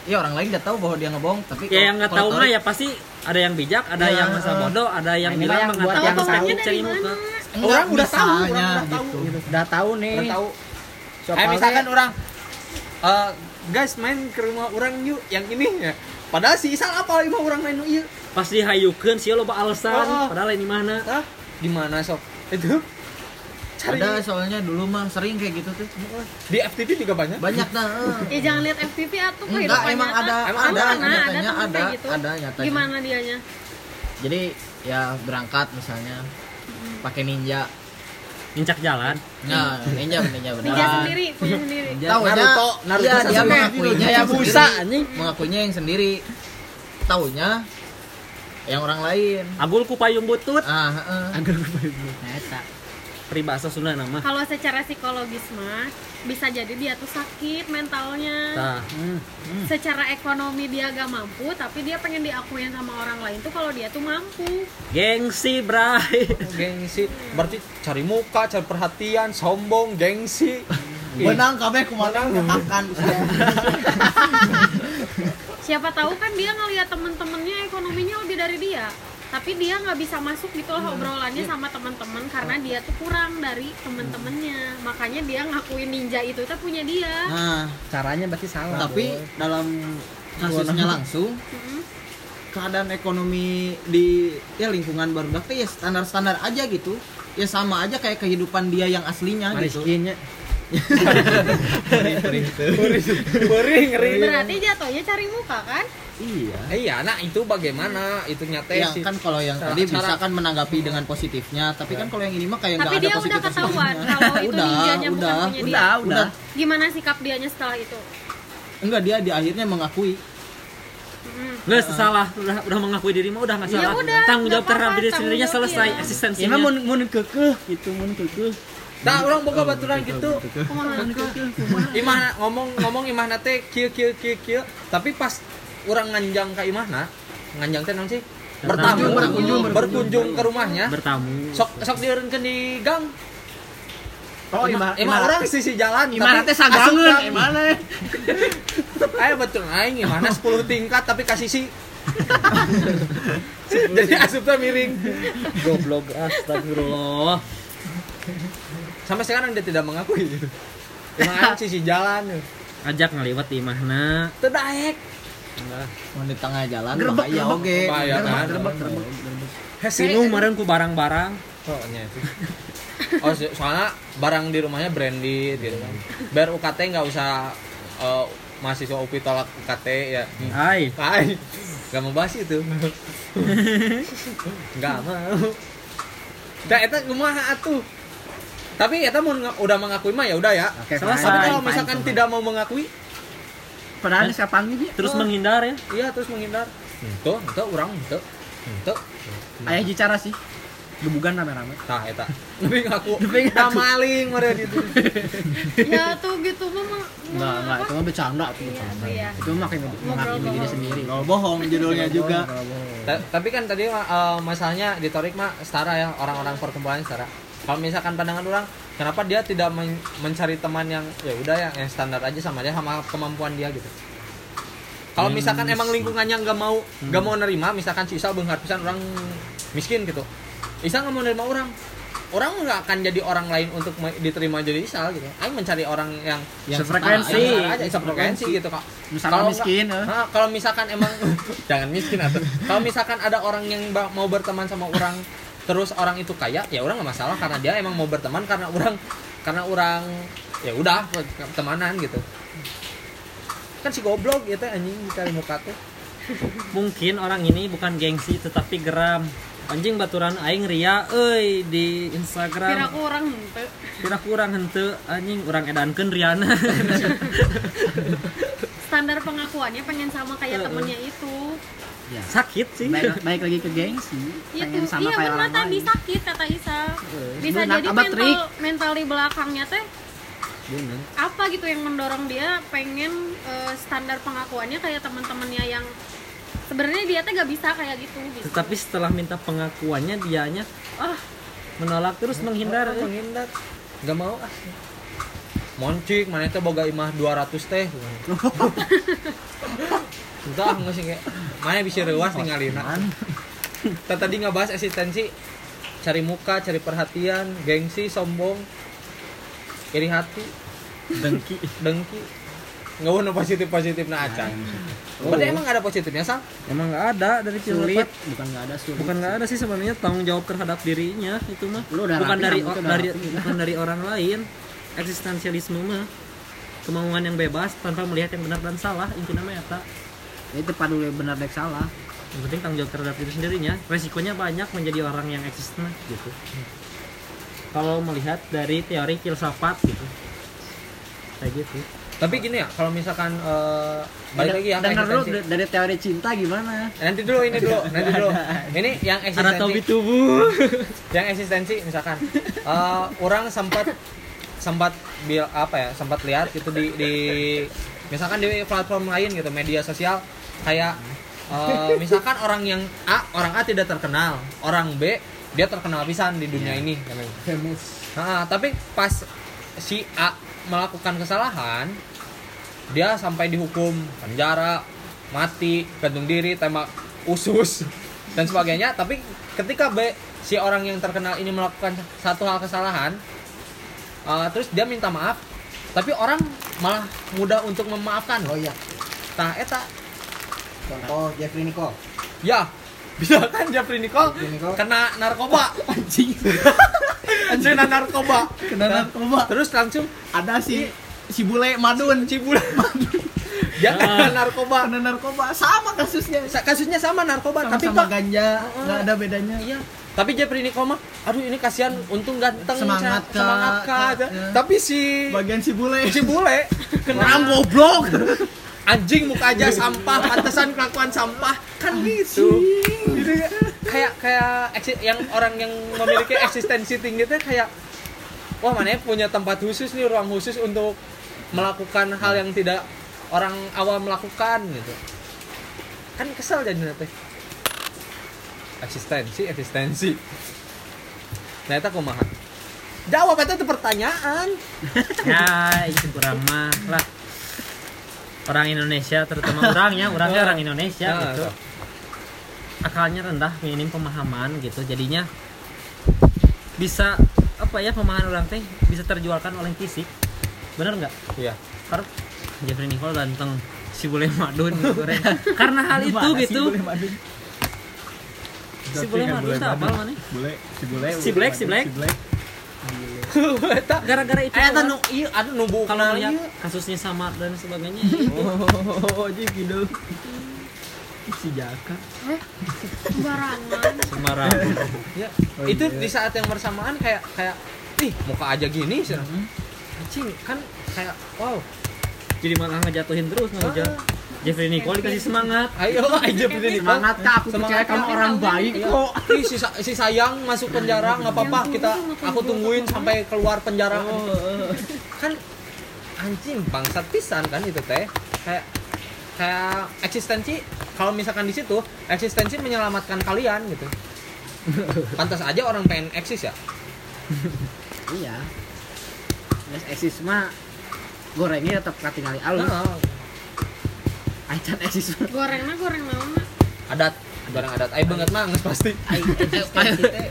[SPEAKER 7] Iya orang lain nggak tahu bahwa dia ngebohong, tapi
[SPEAKER 4] Ya yang nggak tahu mah ya pasti ada yang bijak, ada
[SPEAKER 7] Ya,
[SPEAKER 4] yang masa
[SPEAKER 7] eh.
[SPEAKER 4] bodoh, ada yang
[SPEAKER 3] Nah,
[SPEAKER 4] bilang
[SPEAKER 3] yang
[SPEAKER 4] mengatakan
[SPEAKER 3] yang tahu.
[SPEAKER 4] cari muka.
[SPEAKER 7] Enggak,
[SPEAKER 1] orang udah tahu orang udah tahu
[SPEAKER 7] gitu.
[SPEAKER 1] gitu.
[SPEAKER 3] Udah tahu nih.
[SPEAKER 1] udah tahu kayak
[SPEAKER 3] teh?
[SPEAKER 1] misalkan orang eh, guys main ke rumah orang yuk yang ini ya padahal si Isal apa lima orang main iya
[SPEAKER 4] Pas dihayukeun sih loba alasan,
[SPEAKER 1] Oh.
[SPEAKER 4] padahal ini mana?
[SPEAKER 1] Hah? gimana sok itu cari
[SPEAKER 7] Ada soalnya dulu mah sering kayak gitu tuh.
[SPEAKER 1] di FTV juga banyak
[SPEAKER 7] Banyak dah. eh.
[SPEAKER 6] ya jangan lihat FTV atuh
[SPEAKER 7] Enggak, emang
[SPEAKER 6] nyata.
[SPEAKER 7] ada,
[SPEAKER 1] Emang
[SPEAKER 7] ada,
[SPEAKER 6] Mana?
[SPEAKER 7] nyatanya ada,
[SPEAKER 6] kayak gitu?
[SPEAKER 7] ada nyatanya.
[SPEAKER 6] gimana dianya
[SPEAKER 7] Jadi ya berangkat misalnya pakai ninja.
[SPEAKER 4] Nincak jalan.
[SPEAKER 7] Nah, ninja ninja benar.
[SPEAKER 6] Ninja sendiri punya sendiri
[SPEAKER 7] Taunya,
[SPEAKER 1] Naruto, Naruto
[SPEAKER 7] iya, dia mengakuinya yang
[SPEAKER 4] Busa anjing.
[SPEAKER 7] Mengakuinya yang sendiri. Taunya yang orang lain.
[SPEAKER 4] Agul ku payung butut.
[SPEAKER 7] Ah, heeh.
[SPEAKER 3] Nah, eta.
[SPEAKER 4] Peribahasa Sunda nama.
[SPEAKER 6] kalau secara psikologis mah bisa jadi dia tuh sakit mentalnya
[SPEAKER 4] Tah.
[SPEAKER 6] secara ekonomi dia gak mampu tapi dia pengen diakuin sama orang lain tuh kalau dia tuh mampu
[SPEAKER 4] Gengsi, Bray.
[SPEAKER 1] gengsi berarti cari muka cari perhatian sombong gengsi
[SPEAKER 3] Benang kabeh kumaha makan.
[SPEAKER 6] siapa tahu kan dia ngelihat temen-temennya ekonominya lebih dari dia tapi dia nggak bisa masuk gitu loh obrolannya sama teman-teman karena dia tuh kurang dari temen-temennya makanya dia ngakuin ninja itu tuh punya dia
[SPEAKER 7] Nah,
[SPEAKER 3] Caranya berarti salah.
[SPEAKER 7] tapi
[SPEAKER 3] Boy.
[SPEAKER 7] dalam kasusnya langsung
[SPEAKER 6] Mm-mm.
[SPEAKER 7] keadaan ekonomi di ya lingkungan baru teh ya standar-standar aja gitu ya sama aja kayak kehidupan dia yang aslinya gitu
[SPEAKER 3] Miskinnya.
[SPEAKER 6] berarti jatuhnya cari muka kan
[SPEAKER 7] iya
[SPEAKER 1] iya nah itu bagaimana itu nyata
[SPEAKER 7] ya
[SPEAKER 1] sih
[SPEAKER 7] kan kalau yang
[SPEAKER 1] Cara-
[SPEAKER 7] tadi bisa kan menanggapi dengan positifnya tapi kan kalau yang ini mah kayak nggak
[SPEAKER 6] tapi
[SPEAKER 7] ada
[SPEAKER 6] dia udah ketahuan kalau itu (laughs)
[SPEAKER 7] udah
[SPEAKER 6] dianya bukan
[SPEAKER 7] udah
[SPEAKER 6] punya dia
[SPEAKER 7] udah udah
[SPEAKER 6] gimana sikap dianya setelah itu
[SPEAKER 7] enggak dia di akhirnya mengakui.
[SPEAKER 4] Nggak salah, udah udah mengakui diri mah udah nggak
[SPEAKER 6] Ya
[SPEAKER 4] salah.
[SPEAKER 6] udah,
[SPEAKER 4] Tanggung jawab terhadap diri sendirinya selesai
[SPEAKER 6] ya.
[SPEAKER 4] eksistensinya.
[SPEAKER 3] Ya mun kekeh gitu, mun kekeh.
[SPEAKER 1] Nah, orang boga baturan gitu. Imah ngomong ngomong imah nate kieu kieu kieu kieu, tapi pas orang nganjang ka imahna, nganjang teh naon sih? Bertamu,
[SPEAKER 3] Berkunjung,
[SPEAKER 1] berkunjung, ke rumahnya.
[SPEAKER 4] bertamu.
[SPEAKER 1] Sok sok dieureunkeun di gang.
[SPEAKER 3] Oh,
[SPEAKER 1] imah,
[SPEAKER 3] imah-
[SPEAKER 1] imah
[SPEAKER 3] imah-
[SPEAKER 1] orang sisi jalan,
[SPEAKER 3] teh sagangeun
[SPEAKER 1] asup gang.
[SPEAKER 3] gimana? (laughs)
[SPEAKER 1] Ayo betul aing gimana 10 tingkat tapi kasih sih. (laughs) Jadi asupnya miring.
[SPEAKER 4] Goblok astagfirullah.
[SPEAKER 1] Sampai sekarang dia tidak mengakui. Emang aing sisi jalan.
[SPEAKER 4] Ajak ngaliwat di mana?
[SPEAKER 1] Teu daek.
[SPEAKER 7] Mau di tengah jalan
[SPEAKER 3] Gerbek,
[SPEAKER 7] bahaya
[SPEAKER 3] gerbek.
[SPEAKER 7] oke
[SPEAKER 1] Bahaya kan.
[SPEAKER 4] Hese nu meureun ku barang-barang.
[SPEAKER 1] Oh, nya itu. Oh, so- soalnya barang di rumahnya branded gitu kan. Biar UKT nggak usah eh, mahasiswa UPI tolak UKT ya.
[SPEAKER 4] Hai.
[SPEAKER 1] Hai. Gak mau bahas itu. (laughs) Gak mau. Nah, eta kumaha atuh. Tapi eta mau udah mengakui mah ya udah ya.
[SPEAKER 4] Selesai.
[SPEAKER 1] Tapi kalau misalkan
[SPEAKER 3] fine.
[SPEAKER 1] tidak mau mengakui,
[SPEAKER 3] Padahal siapa panggil dia?
[SPEAKER 4] Terus menghindar ya.
[SPEAKER 1] iya terus menghindar. Tuh, itu orang itu. Itu.
[SPEAKER 3] Ayah bicara sih. Gebugan rame-rame.
[SPEAKER 1] Nah, eta. (laughs) Tapi ngaku.
[SPEAKER 3] Tapi ngaku.
[SPEAKER 1] maling mereka gitu. (laughs)
[SPEAKER 6] ya tuh gitu mah
[SPEAKER 3] enggak,
[SPEAKER 6] apa?
[SPEAKER 3] itu mah bercanda tuh.
[SPEAKER 6] Iya, iya.
[SPEAKER 3] Itu mah kayak menghakimi diri sendiri.
[SPEAKER 7] Nol bohong judulnya juga
[SPEAKER 1] Ta- tapi kan tadi eh, masalahnya di Torik mah setara ya orang-orang perkumpulan setara kalau misalkan pandangan orang kenapa dia tidak men- mencari teman yang ya udah ya yang standar aja sama dia sama kemampuan dia gitu? Kalau misalkan emang lingkungannya nggak mau nggak mau nerima misalkan si Isa beunghar pisan orang miskin gitu. Isa nggak mau nerima orang. Orang nggak akan jadi orang lain untuk diterima jadi Isa gitu. Aing mencari orang yang
[SPEAKER 7] yang
[SPEAKER 4] Sefrekuensi.
[SPEAKER 1] yang aja sefrekuensi gitu kak.
[SPEAKER 3] Misalkan
[SPEAKER 1] Kalau
[SPEAKER 3] miskin.
[SPEAKER 1] Nah, kalau misalkan emang (laughs) jangan miskin atau kalau misalkan ada orang yang mau berteman sama orang terus orang itu kaya ya orang nggak masalah karena dia emang mau berteman karena orang karena orang ya udah temanan gitu kan si goblok gitu anjing dicari muka tuh (laughs)
[SPEAKER 4] Mungkin orang ini bukan gengsi tetapi geram. Anjing baturan aing ria euy di
[SPEAKER 6] kira
[SPEAKER 4] Instagram.
[SPEAKER 6] kurang henteu
[SPEAKER 4] Kira kurang henteu anjing urang edankeun riana. (laughs)
[SPEAKER 6] standar pengakuannya pengen sama kayak temennya itu
[SPEAKER 3] Ya.
[SPEAKER 4] Sakit sih.
[SPEAKER 3] Baik, baik lagi ke gengsi.
[SPEAKER 6] itu
[SPEAKER 3] Pengen sama
[SPEAKER 6] iya
[SPEAKER 3] kayak
[SPEAKER 6] benar
[SPEAKER 3] orang
[SPEAKER 6] tadi
[SPEAKER 3] lain.
[SPEAKER 6] sakit kata Isa bisa
[SPEAKER 3] Benar,
[SPEAKER 6] jadi mental
[SPEAKER 3] trik.
[SPEAKER 6] mental di belakangnya teh apa gitu yang mendorong dia pengen eh, standar pengakuannya kayak teman-temannya yang sebenarnya dia teh gak bisa kayak gitu gitu
[SPEAKER 4] Tetapi setelah minta pengakuannya dianya ah menolak terus menghindar.
[SPEAKER 1] Orang menghindar nggak mau ah moncik mana itu boga imah 200 teh (laughs) nggak sih kayak mana bisa rewas tinggalin kita tadi ngebahas eksistensi cari muka cari perhatian gengsi sombong iri hati
[SPEAKER 4] Dengki.
[SPEAKER 1] dengki. Nggak mau positif positif nah acan berarti emang nggak ada positifnya sal?
[SPEAKER 4] Emang nggak ada dari
[SPEAKER 3] Sulit, bukan nggak ada sulit.
[SPEAKER 4] Bukan nggak ada sih sebenarnya tanggung jawab terhadap dirinya itu mah.
[SPEAKER 3] Lu udah
[SPEAKER 4] bukan dari
[SPEAKER 3] udah
[SPEAKER 4] dari bukan dari orang lain. Eksistensialisme mah. Kemauan yang bebas tanpa melihat yang benar dan salah intinya mah eta.
[SPEAKER 3] Itu padu benar dek salah.
[SPEAKER 4] Yang penting tanggung jawab terhadap diri sendirinya. Resikonya banyak menjadi orang yang eksisten gitu. Kalau melihat dari teori filsafat gitu. Kayak gitu.
[SPEAKER 1] tapi gini ya kalau misalkan eh, balik lagi ya
[SPEAKER 3] Dengar dulu d- dari teori cinta gimana?
[SPEAKER 1] nanti dulu ini dulu nanti dulu ini yang
[SPEAKER 4] Anatomi
[SPEAKER 1] eksistensi
[SPEAKER 4] tubuh. (laughs)
[SPEAKER 1] yang eksistensi misalkan eh, orang sempat sempat bil apa ya sempat lihat gitu di di misalkan di platform lain gitu media sosial kayak eh, (laughs) misalkan orang yang A orang A tidak terkenal orang B dia terkenal pisan di dunia ini. Nah, tapi pas si A melakukan kesalahan dia sampai dihukum penjara mati gantung diri tembak usus (laughs) dan sebagainya. Tapi ketika B si orang yang terkenal ini melakukan satu hal kesalahan uh, terus dia minta maaf tapi orang malah mudah untuk memaafkan.
[SPEAKER 7] Oh iya.
[SPEAKER 1] Nah eta
[SPEAKER 7] contoh Jeffrey Nicole.
[SPEAKER 1] Ya misalkan Jeffrey Nicole
[SPEAKER 7] Nicole.
[SPEAKER 1] kena narkoba. (laughs)
[SPEAKER 7] Anjing.
[SPEAKER 1] Kena narkoba.
[SPEAKER 7] Kena narkoba.
[SPEAKER 1] terus langsung
[SPEAKER 7] ada si si bule madun.
[SPEAKER 1] Si bule (laughs) dia kena narkoba.
[SPEAKER 7] Kena narkoba. Sama kasusnya.
[SPEAKER 1] Sa- kasusnya sama narkoba
[SPEAKER 7] sama
[SPEAKER 1] tapi
[SPEAKER 7] sama
[SPEAKER 1] pak
[SPEAKER 7] ganja. Nggak ada bedanya.
[SPEAKER 1] Iya. Tapi Jeffrey Nicole mah aduh ini kasihan untung ganteng
[SPEAKER 7] Semangat,
[SPEAKER 1] Ca. semangat
[SPEAKER 7] Kak.
[SPEAKER 1] Kak,
[SPEAKER 7] ya.
[SPEAKER 1] tapi si
[SPEAKER 7] bagian si bule.
[SPEAKER 1] si bule (laughs) kena
[SPEAKER 7] goblok
[SPEAKER 1] anjing muka aja sampah pantesan kelakuan sampah. Kan gitu. Kayak kayak yang orang yang memiliki eksistensi tinggi itu kayak wah mana ya punya tempat khusus nih ruang khusus untuk melakukan hal yang tidak orang awam melakukan gitu. Kan kesel jadi nanti. Eksistensi eksistensi. Ternyata kumaha? Jawab itu pertanyaan.
[SPEAKER 4] Ya itu kurang mah lah orang Indonesia terutama orangnya orangnya orang Indonesia
[SPEAKER 1] Nah,
[SPEAKER 4] gitu.
[SPEAKER 1] so.
[SPEAKER 4] akalnya rendah minim pemahaman gitu. Jadinya bisa apa ya pemahaman orang teh bisa terjualkan oleh fisik. Bener nggak?
[SPEAKER 1] Iya.
[SPEAKER 4] Karena Jeffrey Nicole ganteng si bule madun goreng (laughs) karena hal itu gitu.
[SPEAKER 7] bule madun?
[SPEAKER 4] Si bule madun tak apa mana
[SPEAKER 7] bule si bule
[SPEAKER 4] Si Black, si Black.
[SPEAKER 7] si black
[SPEAKER 4] gara-gara itu
[SPEAKER 1] Eh, nu iya ada nu bukna
[SPEAKER 4] kalau
[SPEAKER 1] ieu.
[SPEAKER 4] kasusnya sama dan sebagainya. Ya
[SPEAKER 7] oh jadi gitu. Si jaka.
[SPEAKER 6] Eh sembarangan.
[SPEAKER 4] Sembarang
[SPEAKER 1] Ya,
[SPEAKER 7] Oh,
[SPEAKER 1] itu
[SPEAKER 7] iya.
[SPEAKER 1] di saat yang bersamaan kayak kayak ih muka aja gini sih. Anjing kan kayak wow.
[SPEAKER 4] jadi malah ngejatuhin terus ngejar Jeffrey Nicole dikasih semangat.
[SPEAKER 1] Ayo aja pilih
[SPEAKER 3] semangat kak. Aku percaya kamu orang baik kok.
[SPEAKER 1] Ih, si, si sayang masuk penjara nggak apa-apa kita aku tungguin sampai keluar penjara. Kan anjing bangsat pisan kan itu teh. Kayak kayak eksistensi kalau misalkan di situ eksistensi menyelamatkan kalian gitu. Pantas aja orang pengen eksis ya.
[SPEAKER 3] Iya. Eksis mah gorengnya tetap katingali alus.
[SPEAKER 1] Nah,
[SPEAKER 3] Acan eksis mah
[SPEAKER 6] gorengnya goreng naon
[SPEAKER 1] adat. Barang adat. Ayo banget mah nges pasti.
[SPEAKER 2] Ai- (laughs) teh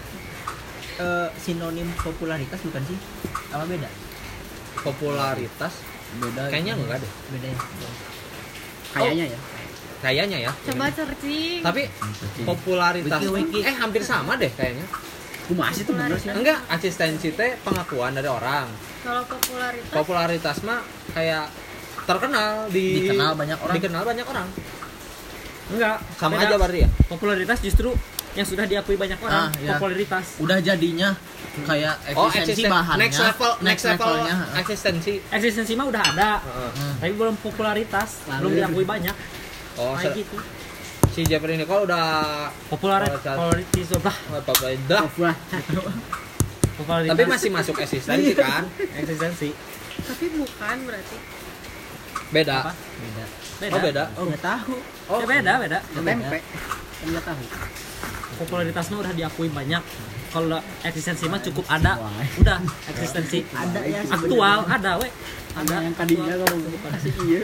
[SPEAKER 2] eh, sinonim popularitas bukan sih? Apa beda?
[SPEAKER 1] Popularitas?
[SPEAKER 7] Beda.
[SPEAKER 1] Kayaknya enggak deh.
[SPEAKER 2] Beda ya.
[SPEAKER 3] Kayaknya ya.
[SPEAKER 1] Kayaknya ya.
[SPEAKER 6] Coba searching.
[SPEAKER 1] Tapi popularitas
[SPEAKER 2] Wiki, wiki.
[SPEAKER 1] eh hampir sama deh kayaknya.
[SPEAKER 3] Masih tuh bener sih.
[SPEAKER 1] Enggak asistensi teh pengakuan dari orang.
[SPEAKER 6] Kalau popularitas?
[SPEAKER 1] Popularitas mah kayak terkenal di
[SPEAKER 7] Dikenal banyak orang.
[SPEAKER 1] dikenal banyak orang.
[SPEAKER 4] Enggak
[SPEAKER 1] sama
[SPEAKER 4] beda.
[SPEAKER 1] aja berarti ya?
[SPEAKER 4] Popularitas justru yang sudah diakui banyak orang
[SPEAKER 7] Ah, iya.
[SPEAKER 4] popularitas.
[SPEAKER 7] Udah jadinya kayak
[SPEAKER 1] oh
[SPEAKER 7] eksistensi
[SPEAKER 1] eksisten
[SPEAKER 7] bahannya
[SPEAKER 1] next level next, level
[SPEAKER 7] levelnya.
[SPEAKER 1] eksistensi.
[SPEAKER 4] Eksistensi mah udah ada
[SPEAKER 1] Heeh.
[SPEAKER 4] tapi belum popularitas
[SPEAKER 3] Lalu.
[SPEAKER 4] belum diakui banyak.
[SPEAKER 1] Oh se-
[SPEAKER 4] gitu.
[SPEAKER 1] si Jeffrey Nicole udah
[SPEAKER 4] popularitas
[SPEAKER 1] Popularitas.
[SPEAKER 4] popularitas apa
[SPEAKER 1] apa apa dah
[SPEAKER 3] Wah,
[SPEAKER 4] popularitas.
[SPEAKER 1] Tapi masih masuk eksistensi kan?
[SPEAKER 4] Eksistensi.
[SPEAKER 6] Tapi bukan berarti
[SPEAKER 1] beda.
[SPEAKER 4] Apa?
[SPEAKER 2] beda.
[SPEAKER 4] Beda.
[SPEAKER 1] Oh beda.
[SPEAKER 2] Oh nggak tahu.
[SPEAKER 1] Oh.
[SPEAKER 4] Ya, beda beda.
[SPEAKER 3] Tempe. Nggak tahu.
[SPEAKER 4] Popularitas mah udah diakui banyak. Kalau eksistensi mah cukup ada. Udah eksistensi.
[SPEAKER 2] Ada ya
[SPEAKER 4] aktual ada we.
[SPEAKER 3] Ada yang kadinya kalau iya.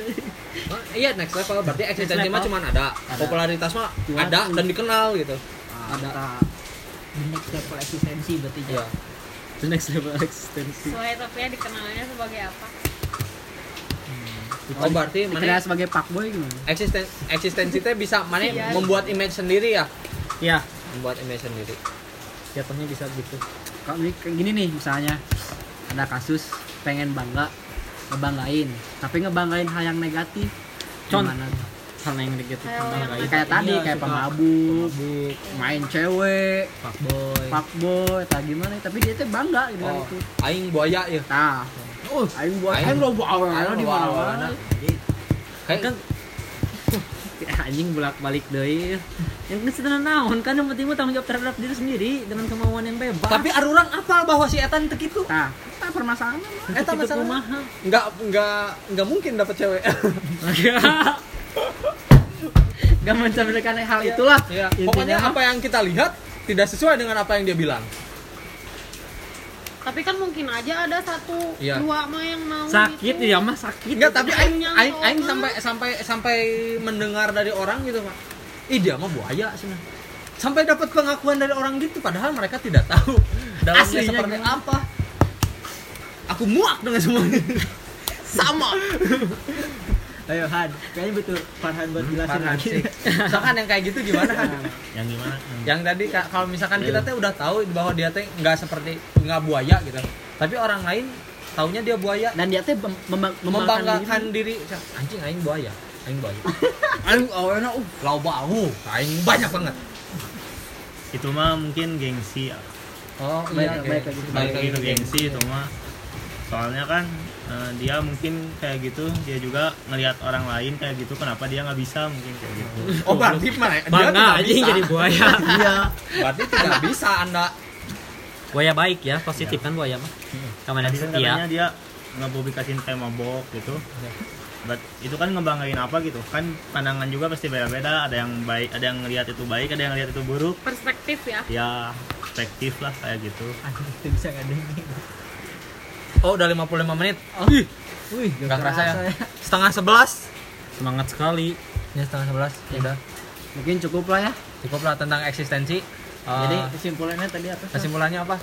[SPEAKER 1] Oh, iya next level. Berarti eksistensi mah cuma ada. Popularitas mah ada dan dikenal gitu.
[SPEAKER 2] Ada. The next level eksistensi berarti
[SPEAKER 1] ya
[SPEAKER 4] the next level eksistensi.
[SPEAKER 6] Sesuai tapi ya dikenalnya sebagai apa
[SPEAKER 1] oh berarti mana
[SPEAKER 3] sebagai fuckboy gimana?
[SPEAKER 1] Eksisten eksistensi teh bisa mana
[SPEAKER 6] Iya.
[SPEAKER 1] membuat image sendiri ya?
[SPEAKER 4] Ya
[SPEAKER 1] membuat image sendiri.
[SPEAKER 4] Jatuhnya bisa gitu.
[SPEAKER 3] Kalau ini kayak gini nih misalnya. Ada kasus pengen bangga ngebanggain. Tapi ngebanggain hal yang negatif.
[SPEAKER 4] Con.
[SPEAKER 3] Gimana?
[SPEAKER 4] hal yang gitu
[SPEAKER 6] yang
[SPEAKER 3] Ya, kayak tadi
[SPEAKER 2] Iya,
[SPEAKER 3] kayak
[SPEAKER 2] suka
[SPEAKER 3] pemabuk main cewek.
[SPEAKER 2] Fuckboy.
[SPEAKER 3] Fuckboy tak gimana. Tapi dia tuh bangga gitu kan
[SPEAKER 1] oh.
[SPEAKER 3] itu
[SPEAKER 1] aing buaya ya.
[SPEAKER 3] Nah
[SPEAKER 1] oh
[SPEAKER 3] aing buat
[SPEAKER 1] Aing-
[SPEAKER 3] lo
[SPEAKER 1] aing
[SPEAKER 3] di
[SPEAKER 1] lo bawa
[SPEAKER 3] mana
[SPEAKER 1] kayak
[SPEAKER 4] kan (laughs) anjing bolak balik deh yang setelah naon kan yang penting tanggung jawab terhadap diri sendiri dengan kemauan yang bebas.
[SPEAKER 1] Tapi arurang apal bahwa si etan teu kitu?
[SPEAKER 3] Nah kita permasalahan mah.
[SPEAKER 1] eta
[SPEAKER 4] Itu
[SPEAKER 1] masalah.
[SPEAKER 4] kumaha.
[SPEAKER 1] nggak nggak nggak mungkin dapat cewek. (laughs)
[SPEAKER 3] Gak mencerminkan hal itulah.
[SPEAKER 1] Ya pokoknya apa yang kita lihat tidak sesuai dengan apa yang dia bilang
[SPEAKER 6] tapi kan mungkin aja ada satu
[SPEAKER 1] Iya.
[SPEAKER 6] dua mah yang mau
[SPEAKER 4] sakit
[SPEAKER 6] gitu.
[SPEAKER 4] ya mah sakit
[SPEAKER 1] Enggak, tapi aing aing aing sampai sampai sampai mendengar dari orang gitu, Pak. Ih, dia mah buaya sih. Sampai dapat pengakuan dari orang gitu padahal mereka tidak tahu dalamnya
[SPEAKER 3] Aslinya
[SPEAKER 1] seperti
[SPEAKER 3] gimana?
[SPEAKER 1] apa. Aku muak dengan semua ini. Sama. (laughs)
[SPEAKER 2] ayo Han kayaknya betul Farhan buat jelasin
[SPEAKER 1] Farhan
[SPEAKER 2] lagi
[SPEAKER 1] sih. Soalnya yang kayak gitu gimana kan?
[SPEAKER 5] yang gimana
[SPEAKER 1] yang tadi ka- kalau misalkan kita teh udah tahu bahwa dia teh nggak seperti nggak buaya gitu tapi orang lain taunya dia buaya
[SPEAKER 2] dan dia teh mem- mem-
[SPEAKER 1] membanggakan diri. anjing aing buaya aing buaya (laughs) aing awalnya uh lau bau aing banyak banget
[SPEAKER 5] itu mah mungkin gengsi ya.
[SPEAKER 1] oh
[SPEAKER 2] Baik,
[SPEAKER 1] iya
[SPEAKER 2] baik, gitu.
[SPEAKER 5] ke
[SPEAKER 1] gitu.
[SPEAKER 5] gengsi itu mah soalnya kan eh, dia mungkin kayak gitu dia juga ngelihat orang lain kayak gitu kenapa dia nggak bisa mungkin kayak gitu.
[SPEAKER 1] Oh berarti mah dia
[SPEAKER 4] bangga
[SPEAKER 1] tidak
[SPEAKER 4] aja
[SPEAKER 1] bisa.
[SPEAKER 4] jadi buaya. (laughs)
[SPEAKER 1] Iya. Berarti tidak bisa anda.
[SPEAKER 4] Buaya baik ya positif kan buaya mah? Ke mana
[SPEAKER 5] tadi kan
[SPEAKER 4] setia
[SPEAKER 5] katanya dia ngepublikasin kayak mabok gitu But, itu kan ngebanggain apa gitu? Kan pandangan juga pasti beda-beda. Ada yang baik ada yang ngelihat itu baik ada yang ngelihat itu buruk.
[SPEAKER 6] Perspektif ya.
[SPEAKER 5] Ya perspektif lah kayak gitu.
[SPEAKER 2] Itu bisa nggak
[SPEAKER 1] oh udah 55 menit.
[SPEAKER 2] Wih
[SPEAKER 1] nggak kerasa ya. setengah sebelas.
[SPEAKER 4] Semangat sekali.
[SPEAKER 1] Ya setengah sebelas. Ya. Udah.
[SPEAKER 2] Mungkin cukup lah ya.
[SPEAKER 1] Cukup lah tentang eksistensi. Eh,
[SPEAKER 2] jadi kesimpulannya tadi apa?
[SPEAKER 1] kesimpulannya apa?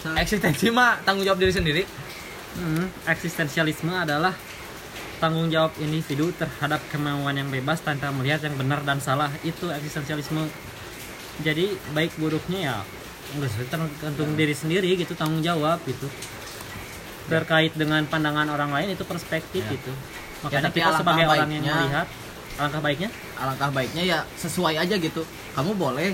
[SPEAKER 2] Sal?
[SPEAKER 1] eksistensi mah tanggung jawab diri sendiri.
[SPEAKER 4] Hmm, eksistensialisme adalah tanggung jawab individu terhadap kemauan yang bebas tanpa melihat yang benar dan salah. Itu eksistensialisme. Jadi baik buruknya ya enggak sih, tergantung diri sendiri gitu tanggung jawab gitu terkait dengan pandangan orang lain itu perspektif
[SPEAKER 7] Ya.
[SPEAKER 4] gitu. Makanya
[SPEAKER 7] tapi
[SPEAKER 4] kita sebagai orang yang
[SPEAKER 7] baiknya-
[SPEAKER 4] melihat alangkah baiknya?
[SPEAKER 7] Alangkah baiknya ya sesuai aja gitu. Kamu boleh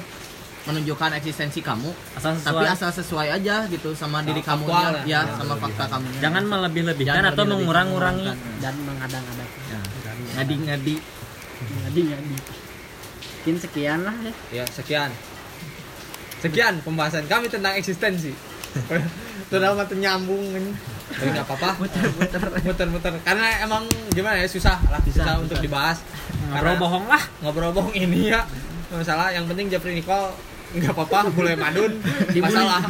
[SPEAKER 7] menunjukkan eksistensi kamu
[SPEAKER 4] asal
[SPEAKER 7] tapi
[SPEAKER 4] sesuai.
[SPEAKER 7] asal sesuai aja gitu sama diri kamu ya,
[SPEAKER 1] ya.
[SPEAKER 7] sama fakta kamu
[SPEAKER 4] jangan melebih-lebihkan
[SPEAKER 7] Jangan
[SPEAKER 4] atau mengurang-urangi
[SPEAKER 2] dan mengadang-adang
[SPEAKER 7] Ya. ngadi-ngadi.
[SPEAKER 2] Ngadi ngadi mungkin sekian lah ya.
[SPEAKER 1] Ya sekian. Sekian pembahasan kami tentang eksistensi (laughs) sudah mah nyambung ini. Tapi nggak apa-apa. Muter-muter muter-muter karena emang gimana ya susah lah susah, untuk dibahas.
[SPEAKER 4] Ngobrol bohong lah.
[SPEAKER 1] ngobrol bohong ini ya. Masalah. Yang penting Jeffrey Nicole nggak apa-apa. Boleh madun. Masalah.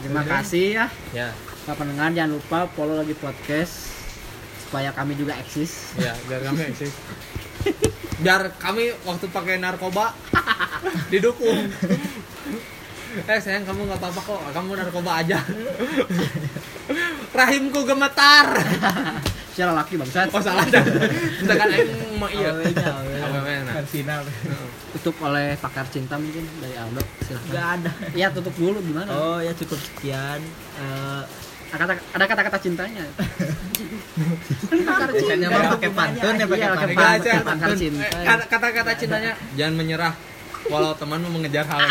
[SPEAKER 2] Terima kasih ya.
[SPEAKER 1] Ya.
[SPEAKER 2] Pak pendengar jangan lupa follow lagi podcast supaya kami juga eksis.
[SPEAKER 1] Ya biar kami eksis. Biar kami waktu pakai narkoba (laughs) didukung eh sayang kamu nggak apa-apa kok. Kamu narkoba aja. Rahimku gemetar.
[SPEAKER 2] Secara laki bangsat.
[SPEAKER 1] Oh salah. Dah misalkan aing mau iya. Nah.
[SPEAKER 2] final.
[SPEAKER 3] Tutup oleh pakar cinta mungkin dari Aldo. Silahkan
[SPEAKER 2] nggak ada.
[SPEAKER 3] Ya tutup dulu. Gimana?
[SPEAKER 2] Oh ya cukup sekian. Eh,
[SPEAKER 3] ada kata- ada kata-kata cintanya. Pakar
[SPEAKER 7] mah pakai pantun ya pakai
[SPEAKER 3] Iya, pakai
[SPEAKER 7] pantun.
[SPEAKER 3] pakar cinta.
[SPEAKER 1] Eh, kata- kata-kata cintanya jangan menyerah walau temanmu mengejar hal yang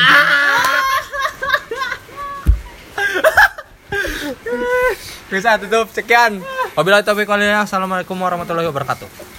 [SPEAKER 1] bisa tutup. Sekian. Wabillahi taufiq walhidayah assalamualaikum warahmatullahi wabarakatuh